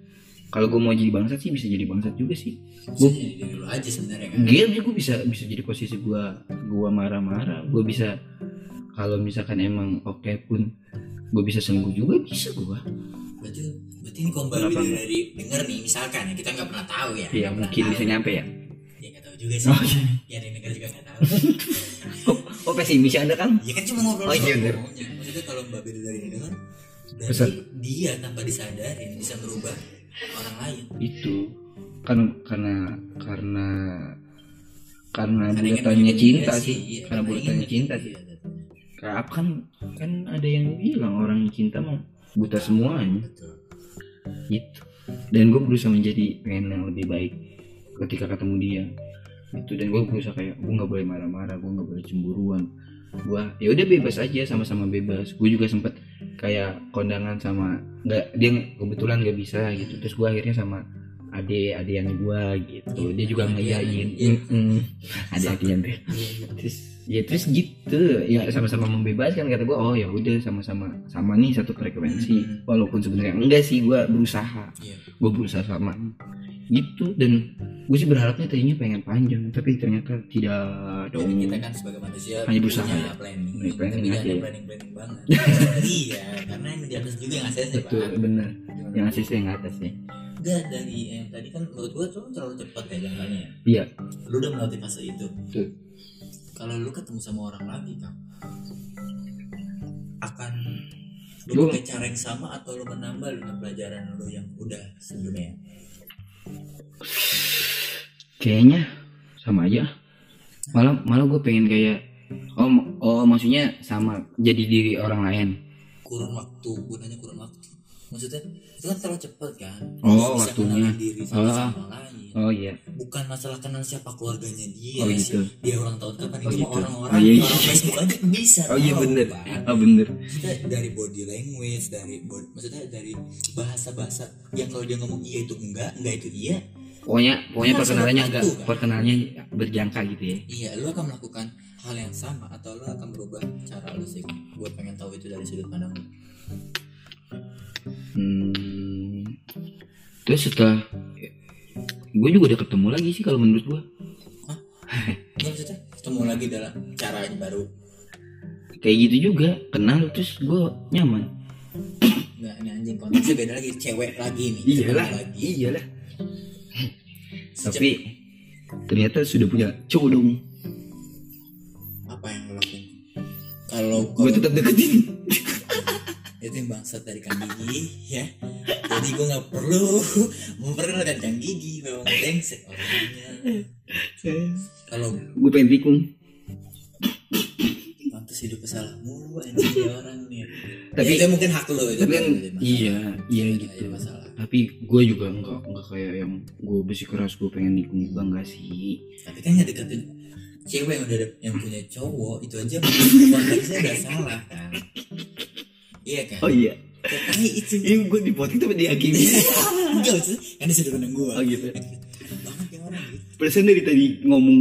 Kalau gue mau jadi bangsat sih bisa jadi bangsat juga sih. Maksudnya jadi diri lu aja sebenarnya kan? Dia gue bisa bisa jadi posisi gue gue marah-marah. Gue bisa kalau misalkan emang oke pun gue bisa sembuh juga bisa gue berarti berarti ini kombal Kenapa? enggak? dari denger nih misalkan ya kita nggak pernah tahu ya. Ya pernah mungkin tahu. bisa nyampe ya. Ya nggak tahu juga sih. Oh, iya. ya yang denger juga nggak tahu. (laughs) Oh, oh pesimis anda kan ya kan cuma ngobrol Oh, iya, ngomongnya. maksudnya kalau mbak bidadari ini denger berarti Pesan. dia tanpa disadarin bisa merubah orang lain. Itu. Karena karena karena karena Karena melindungi cinta sih. iya, karena ingin buatannya cinta sih apa kan kan ada yang bilang orang yang cinta mah buta semuanya. Betul. Gitu. Dan gue berusaha menjadi pengen yang lebih baik ketika ketemu dia. Itu dan gue berusaha kayak gue nggak boleh marah-marah gue nggak boleh cemburuan. Gue ya udah bebas aja sama-sama bebas. Gue juga sempet kayak kondangan sama nggak dia kebetulan nggak bisa gitu. Terus gue akhirnya sama ade adean gue gitu. Dia juga ngeyain. Iya. ade adean deh terus ya terus gitu ya sama-sama membebaskan kata gue oh ya udah sama-sama sama nih satu frekuensi Mhm. walaupun sebenarnya enggak sih gue berusaha Iya. gue berusaha sama gitu dan gue sih berharapnya tadinya pengen panjang tapi ternyata tidak dong Jadi kita kan sebagai manusia Hanya berusaha punya planning, Punya planning ya. planning planning banget. (laughs) iya, karena yang di atas juga yang betul pak. bener yang asisten yang atas ya Enggak dari yang tadi kan menurut gua tuh terlalu cepat ya jalannya. ya. iya Lu udah melewati fase itu. Betul. Kalau lu ketemu sama orang lagi kan, akan lu pakai cara yang sama atau lu menambah dengan pelajaran lu yang udah sebelumnya? kayaknya sama aja malah malah gue pengen kayak oh oh maksudnya sama jadi diri orang lain Kurun waktu, gunanya kurun waktu. Maksudnya itu kan terlalu cepat kan? Oh, bisa waktunya. diri sama Oh. sama lain. oh iya bukan masalah kenal siapa keluarganya dia Oh, sih. gitu. dia ulang tahun kapan Oh, itu gitu. orang-orang Oh, iya, iya. orang Facebook aja bisa oh iya bener Pak. oh bener maksudnya dari body language dari body, maksudnya dari bahasa-bahasa yang kalau dia ngomong iya itu enggak enggak itu iya pokoknya pokoknya ada perkenalannya agak kan? perkenalannya berjangka gitu ya iya lu akan melakukan hal yang sama atau lu akan berubah cara lu sih gue pengen tahu itu dari sudut pandang lu Hmm, terus setelah gue juga udah ketemu lagi sih kalau menurut gue. Maksudnya? Ketemu lagi dalam cara baru? Kayak gitu juga kenal terus gue nyaman. Nggak, ini anjing konteksnya beda lagi. Cewek lagi nih iyalah lagi. iyalah. Tapi ternyata sudah punya cowok dong. Apa yang lo lakuin? Kalau gue tetap deketin (laughs) itu yang bangsat dari Kang Gigi ya. Jadi gue nggak perlu memperkenalkan Kang Gigi memang brengsek orangnya. Kalau gue pengen tikung. Pantas hidup salah mulu anjing orang nih. Tapi- ya, itu mungkin hak lo itu tapi kan iya iya gitu. masalah. Tapi gue juga enggak enggak kayak yang gue bersikeras gue pengen nikung juga enggak sih. Tapi kan ngedeketin cewek yang udah yang punya cowok itu aja (laughs) konteksnya udah salah kan iya kan? Oh iya. Tapi itu ini gue di podcast tapi dihakimi enggak maksudnya kan di sudut pandang gue oh gitu. Banget orang gitu. Perasaan dari tadi ngomong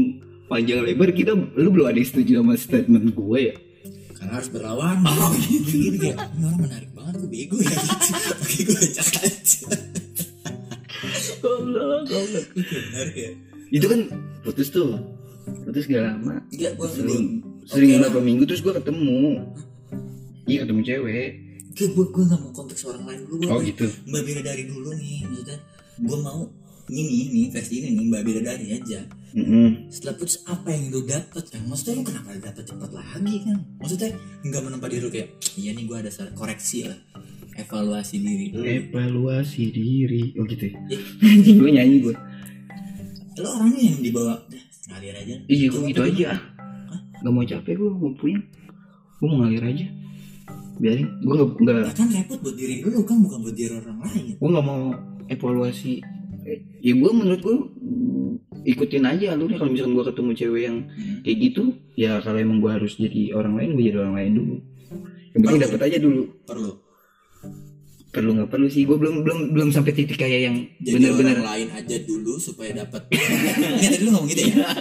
panjang lebar kita lu belum ada yang setuju sama statement gue ya? Karena harus berlawanan oh, gitu gitu kayak ini orang menarik banget gue bego ya. Gitu oke gue ajak aja. Goblok goblok. Menarik ya. Itu kan putus tuh. Putus gak lama. Enggak gue sering. sering. Beberapa minggu terus gue ketemu iya ketemu cewek. Enggak, gue gue nggak mau konteks orang lain. Dulu gue oh gitu. Mbak Bidadari dulu nih maksudnya. Gue mau ini nih versi ini nih Mbak Bidadari aja. Mm-mm. setelah putus apa yang lu dapet kan maksudnya lu kenapa dapet cepet lagi kan maksudnya nggak menempa diri lu kayak iya nih gue ada salah koreksi lah. Evaluasi diri. Lu evaluasi diri. Oh gitu ya? (laughs) Anjing gue nyanyi gue lu orangnya yang dibawa ngalir aja. Iya gue gitu aja. Nggak mau capek gue mau punya. Gue mau ngalir aja biarin. Gue nggak nggak Ya kan repot buat diri lu kan bukan buat diri orang lain. Gue nggak mau evaluasi. Ya gue menurut gue ikutin aja alurnya. Kalau misalkan gue ketemu cewek yang Hmm. kayak gitu ya kalau emang gue harus jadi orang lain gue jadi orang lain dulu. Yang penting dapat aja dulu. Perlu. Perlu nggak perlu sih. Gue belum belum belum sampai titik kayak yang benar-benar lain aja dulu supaya dapat (laughs) Nggak tadi lu ngomong gitu ya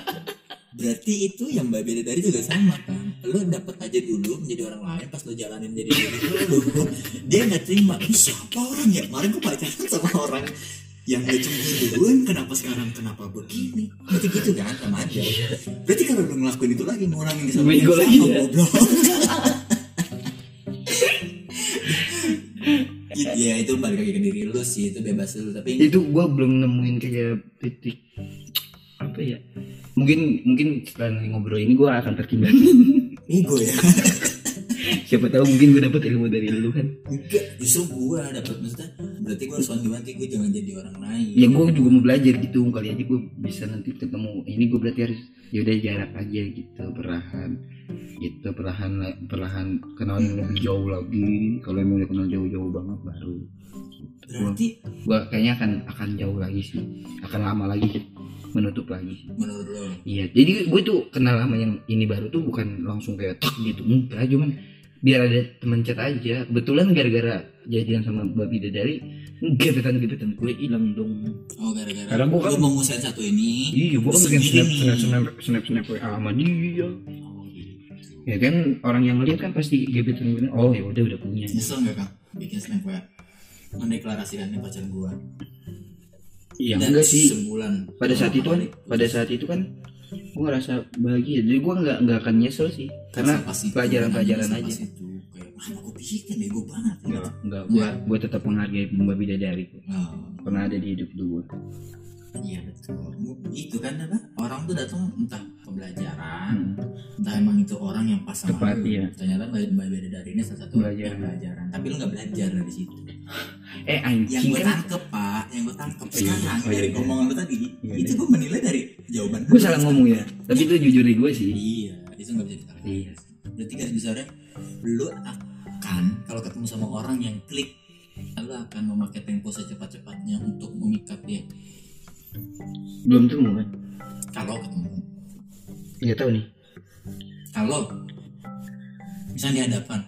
berarti itu yang mbak beda dari juga sama kan? Lu dapat aja dulu menjadi orang lain pas lu jalanin jadi diri lu dia nggak terima ini siapa orang ya? Kemarin gue pacaran sama orang yang gak cemburuan kenapa sekarang kenapa begini? Gitu gitu kan sama aja. Berarti kalau lu ngelakuin itu lagi ngurangin kesalahan Bego yang lagi sama, ya. (laughs) ya itu balik lagi ke diri lu sih itu bebas lu tapi itu gue belum nemuin kayak titik apa ya mungkin mungkin setelah ngobrol ini gue akan tertimbang (laughs) ego ya? (laughs) Siapa tahu mungkin gue dapet ilmu dari lu kan. Enggak justru gua dapet maksudnya berarti gua harus wanti-wanti gua jangan jadi orang lain. Ya gue juga mau belajar gitu kali aja gue bisa nanti ketemu. Ini gue berarti harus ya udah jarak aja gitu perlahan. Gitu perlahan perlahan kenal yang lebih jauh lagi. Kalau emang udah kenal jauh-jauh banget baru. Berarti gue kayaknya akan akan jauh lagi sih. Akan lama lagi menutup lagi. Menurut lo? Iya jadi gue tuh kenal sama yang ini baru tuh bukan langsung kayak tak gitu. Enggak cuman biar ada teman chat aja. Kebetulan gara-gara jadian sama babi dari gebetan gebetan gue hilang dong. Oh gara-gara Karena gua kan- mau ngusain satu ini Iya, gua kan bikin snap, snap, snap, snap, snap, WA sama dia. oh gitu Ya kan orang yang ngeliat kan pasti gebetan gue. Oh ya udah udah punya. nyesel nggak kak bikin snap ya mendeklarasikan pacar gua Iya Dan enggak sih. sebulan Pada saat itu kan, pada saat itu kan gue ngerasa bahagia. Jadi gue nggak nggak akan nyesel sih. Karena pelajaran-pelajaran aja. itu kayak gua bikin bego banget Enggak, enggak. Gue gue tetap menghargai Mbak Bidadari. oh, Pernah ada di hidup gue. iya betul itu kan apa orang tuh datang entah pembelajaran Hmm. entah emang itu orang yang pas sama Tepat, lu. iya. ternyata mbak mbak beda dari ini salah satu Belajaran. yang pelajaran tapi lu nggak belajar dari situ Eh yang anjing gue kan. tangkep pak yang gue tangkep iya. sekarang Oh, iya, dari iya. omongan lu tadi Iya, itu iya. gue menilai dari jawaban Gue salah ngomong ya. Tapi itu jujur gue sih. iya itu nggak bisa ditolak Iya. berarti garis besarnya lu akan kalau ketemu sama orang yang klik lu akan memakai tempo secepat-cepatnya untuk memikat dia Belum temu kan? kalau ketemu Nggak tahu nih. kalau misalnya di hadapan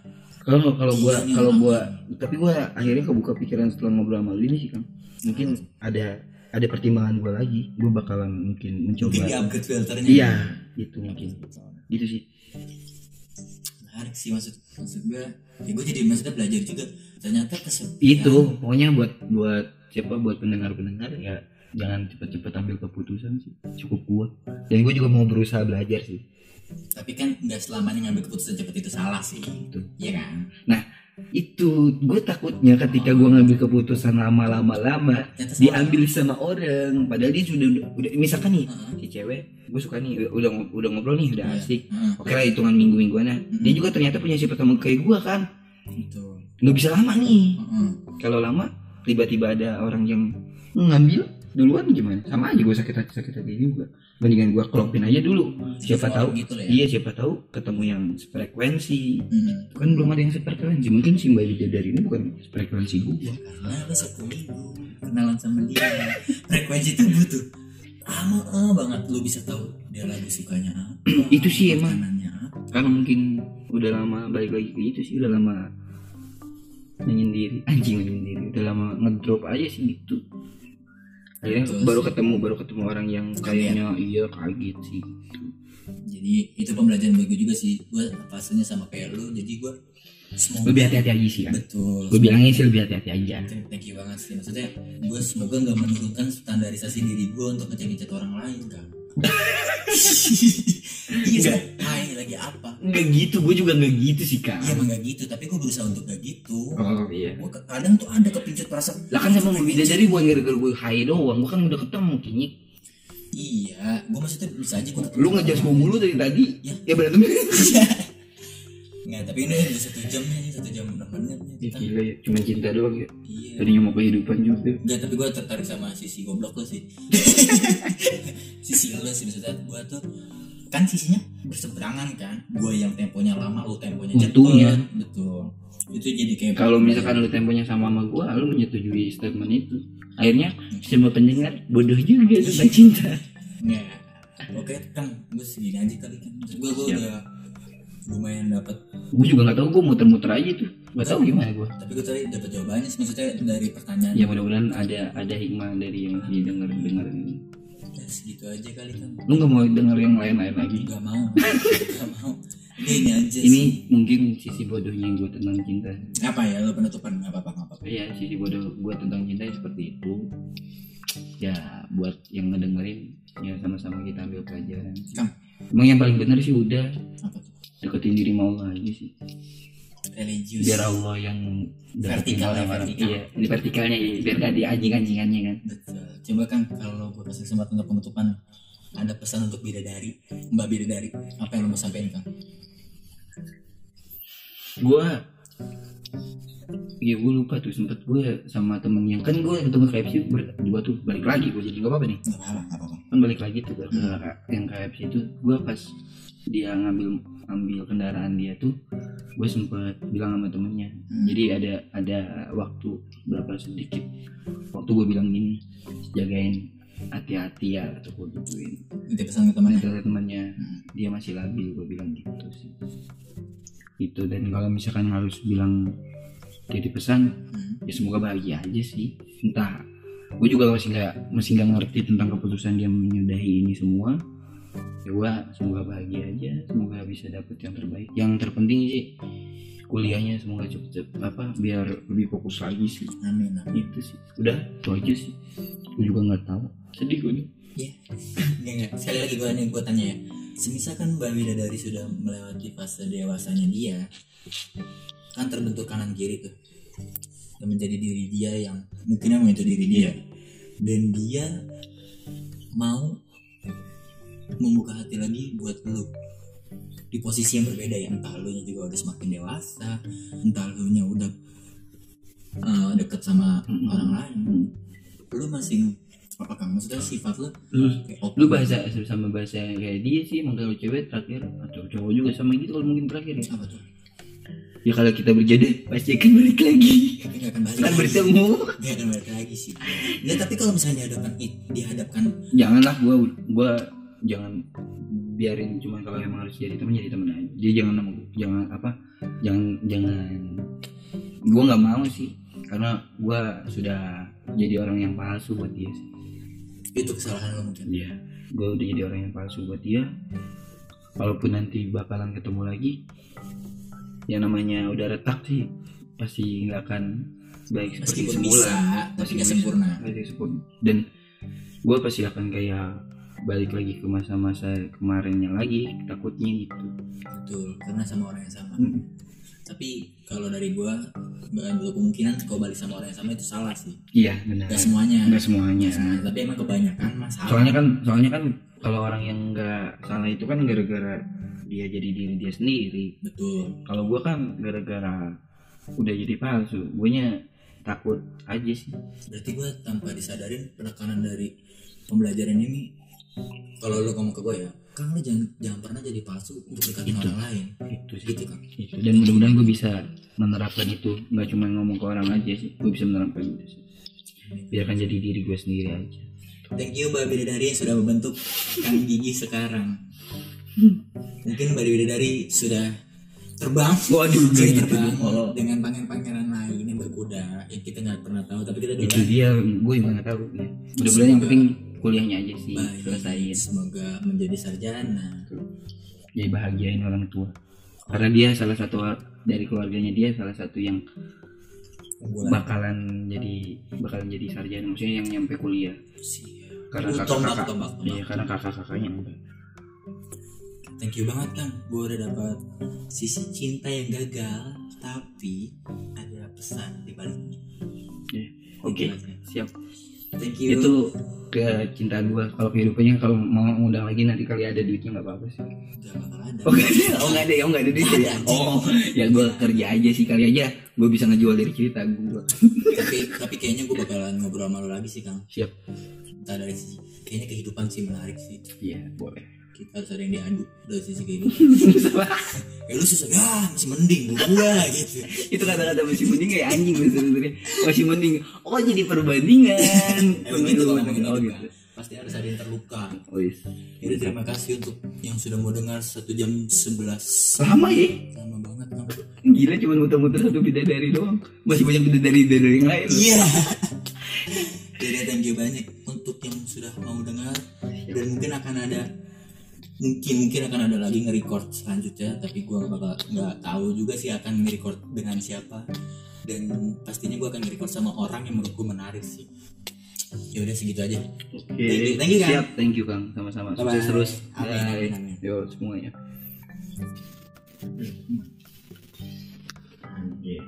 Kalau kalau gue Iya, kalau gue tapi gue akhirnya kebuka pikiran setelah ngobrol sama lu ini sih kan. Mungkin ada ada pertimbangan gue lagi. Gue bakalan mungkin mencoba. mungkin di upgrade filternya Iya, gitu mungkin. Gitu sih. menarik sih maksud maksud gue ya gue jadi maksudnya belajar juga ternyata kesepian Itu pokoknya buat buat siapa buat pendengar-pendengar ya jangan cepet-cepet ambil keputusan sih. Cukup gue. Dan gue juga mau berusaha belajar sih. Tapi kan nggak selamanya ngambil keputusan cepat itu salah sih. Gitu. iya kan? Nah, itu gue takutnya ketika gue ngambil keputusan lama-lama lama diambil sama orang. Padahal dia sudah udah misalkan nih Heeh. si cewek gue suka nih udah udah ngobrol nih udah Iya. asik. Heeh. oke lah hitungan minggu mingguannya dia juga ternyata punya sifat sama kayak gue kan. Gitu nggak bisa lama nih. Kalau lama tiba-tiba ada orang yang ngambil duluan gimana? Sama aja gue sakit hati sakit hati juga mendingan gue klopin aja dulu. Siapa Orang tahu gitu ya. iya siapa tahu ketemu yang frekuensi Hmm. kan belum ada yang sefrekuensi. Mungkin si mbak dari ini bukan frekuensi gue karena lo satu minggu kenalan sama dia. Frekuensi itu butuh. Lama eh, banget. Lo bisa tahu dia lagi sukanya apa Itu sih emang. karena mungkin udah lama balik lagi ke itu sih. Udah lama menyendiri. Anjing menyendiri. Udah lama ngedrop aja sih gitu akhirnya Betul baru sih. ketemu baru ketemu orang yang kayaknya iya kaget sih. Jadi itu pembelajaran bagi gue juga sih. Gue fasenya sama kayak lo jadi gue semoga lebih hati-hati aja sih kan betul. Gue bilangnya sih lebih hati-hati aja. Thank thank you banget sih. Maksudnya gue semoga nggak menurunkan standarisasi diri gue untuk ngecek-ngecek orang lain kan (laughs) iya sih. hai lagi apa? Nggak gitu gue juga nggak gitu sih kak. Iya emang nggak gitu tapi gue berusaha untuk gak gitu. Oh iya. Gue kadang tuh ada kepincut perasaan. Lah kan sama mbak dari bukan gara-gara gue hai doang gue kan udah ketemu kayaknya iya gue maksudnya bisa aja gue lu ngejas gue mulu dari tadi? Ya. ya berantem. (laughs) Nggak tapi ini udah satu jam nih satu jam enam menit nih ya gila ya. Cuma cinta doang ya? Iya. Tadinya mau kehidupan juga. Enggak, tapi gue tertarik sama sisi goblok lo sih. (laughs) (laughs) Sisi lo sih, maksudnya gue tuh Kan sisinya berseberangan kan. Gue yang temponya lama, lo temponya cepet Untungnya. Betul. Itu jadi kayak kalau misalkan lu temponya sama sama gue lu menyetujui statement itu. Akhirnya semua pendengar bodoh juga (laughs) tentang cinta. Nggak. Oke, Kang, gue segini aja kali kan. Gue, gue udah lumayan dapat gue juga nggak tahu gue muter-muter aja tuh. Nggak tahu gimana gue Tapi gue tadi dapat jawabannya maksudnya dari pertanyaan. Ya mudah-mudahan ada ada hikmah dari yang didengar dengar ini. Ya, segitu aja kali kan lu nggak mau denger yang lain-lain lagi? Gak mau, (laughs) gak mau. Ini aja ini sih. mungkin sisi bodohnya gue tentang cinta. Apa ya, lo penutupan, gak apa-apa, gak apa-apa. Ya sisi bodoh gue tentang cinta seperti itu. Ya buat yang ngedengerin ya sama-sama kita ambil pelajaran. Kang. emang yang paling benar sih udah. Apa tuh? deketin diri mau aja sih Religius biar Allah yang Vertikal ya, vertikal. iya di vertikalnya iya. biar gak di anjing-anjingannya kan Betul. Coba kan kalau gue kasih kesempatan untuk penutupan ada pesan untuk bidadari, Mbak bidadari. Apa yang lo mau sampaikan, Kang? gue ya gue lupa tuh sempet gue sama temen yang kan gue ketemu KFC berdua tuh balik lagi gue jadi nggak apa-apa nih Gak apa-apa, gak kan balik lagi tuh ke yang KFC itu gue pas dia ngambil ambil kendaraan dia tuh gue sempet bilang sama temennya Hmm. jadi ada ada waktu berapa sedikit waktu gue bilang gini jagain hati-hati ya atau gue gituin Nanti pesan ke temannya. Ada temannya Hmm. dia masih labil gue bilang gitu sih itu dan kalau misalkan harus bilang jadi pesan Hmm. ya semoga bahagia aja sih entah gue juga masih nggak masih nggak ngerti tentang keputusan dia menyudahi ini semua ya gue semoga bahagia aja semoga bisa dapet yang terbaik yang terpenting sih kuliahnya semoga cepet-cepet apa biar lebih fokus lagi sih Amin. amin. itu sih udah itu aja sih gue juga nggak tahu sedih gue nih (laughs) Enggak, enggak. Sekali lagi gue nih gue tanya ya. Semisal kan Mbak Bidadari sudah melewati fase dewasanya dia, kan terbentuk kanan kiri tuh, dan menjadi diri dia yang mungkin emang itu diri dia, dan dia mau membuka hati lagi buat lu. Di posisi yang berbeda ya entah lu nya juga udah semakin dewasa entah lu nya udah uh, deket sama Mm-mm. orang lain. Hmm. lu masih apa kang maksudnya sifat lu? Lu lu bahasa sama bahasa kayak dia sih emang kalau cewek terakhir atau cowok juga sama gitu kalau mungkin terakhir ya. Apa tuh? Ya kalau kita berjodoh pasti akan balik lagi. Tapi akan balik bertemu. Akan balik lagi sih. Ya tapi kalau misalnya dihadapkan dihadapkan janganlah gua gua jangan biarin cuma kalau emang harus jadi teman jadi teman aja dia jangan nama- jangan apa jangan jangan gua nggak mau sih karena gua sudah jadi orang yang palsu buat dia sih itu kesalahan lo mungkin Iya, gue udah jadi orang yang palsu buat dia. Walaupun nanti bakalan ketemu lagi, ya namanya udah retak sih, pasti nggak akan baik seperti meskipun semula. bisa tapi nggak sempurna Pasti sempurna. Dan gue pasti akan kayak balik lagi ke masa-masa kemarinnya lagi, takutnya gitu. betul karena sama orang yang sama Mm. tapi kalau dari gua ada kemungkinan kau balik sama orang yang sama itu salah sih Iya benar. nggak semuanya Nggak semuanya. Semuanya tapi emang kebanyakan masalah Soalnya kan, soalnya kan kalau orang yang nggak salah itu kan gara-gara dia jadi diri dia sendiri. betul Kalau gue kan gara-gara udah jadi palsu gue nya takut aja sih berarti gue tanpa disadarin penekanan dari pembelajaran ini kalau lu ngomong ke gue ya kang lu jangan jangan pernah jadi palsu untuk deketin Itu. orang lain itu sih gitu kan itu dan mudah-mudahan gue bisa menerapkan itu nggak cuma ngomong ke orang aja sih gue bisa menerapkan itu sih biarkan jadi diri gue sendiri aja thank you mbak bidadari yang sudah membentuk kang gigi sekarang mungkin mbak bidadari sudah terbang Waduh, sudah gitu. terbang Oh. dengan pangeran-pangeran lain yang berkuda yang kita nggak pernah tahu tapi kita itu doain dia gue juga nggak tahu ya. mudah-mudahan yang penting kuliahnya aja sih baik selesaiin. semoga menjadi sarjana. Jadi bahagiain orang tua. Karena dia salah satu dari keluarganya dia salah satu yang bakalan jadi bakalan jadi sarjana maksudnya yang nyampe kuliah. Karena kakak tombak, kakak tombak, tombak. iya karena kakak kakaknya enggak Thank you banget Kang, gue udah dapat sisi cinta yang gagal, tapi ada pesan di baliknya. Iya. oke aja. siap Thank you. itu kecintaan gua. Kalau kehidupannya kalau mau ngundang lagi nanti kali ada duitnya nggak apa-apa sih. Ada. oh nggak ada oh nggak ada oh nggak ada duitnya ya? Oh ya gua kerja aja sih. Kali aja gua bisa ngejual dari cerita gua. Tapi tapi kayaknya gue bakalan ngobrol sama lo lagi sih Kang. siap. Entah dari sisi kayaknya kehidupan sih menarik sih. iya boleh Kita harus ada yang diadu dari sisi kehidupan. ya lu susah ya masih mending gua gitu. itu kata-kata masih mending kayak anjing sebenarnya masih mending oh jadi perbandingan gitu kalau ngomongin oh gitu. Pasti harus ada yang terluka. oh yes. Jadi terima kasih untuk yang sudah mau dengar satu jam sebelas. lama ya Lama banget Kang. gila cuma muter-muter satu bidadari doang masih banyak bidadari dari yang lain Iya. Jadi thank you banyak untuk yang sudah mau dengar dan mungkin akan ada mungkin mungkin akan ada lagi nge-record selanjutnya tapi gua nggak bakal nggak tahu juga sih akan nge-record dengan siapa dan pastinya gua akan nge-record sama orang yang menurut gua menarik sih ya udah segitu aja Oke, Thank you, thank you, Kang. siap, thank you Kang, sama-sama. Sukses terus. Amin, Bye. amin, amin. Yo semuanya. Anjir.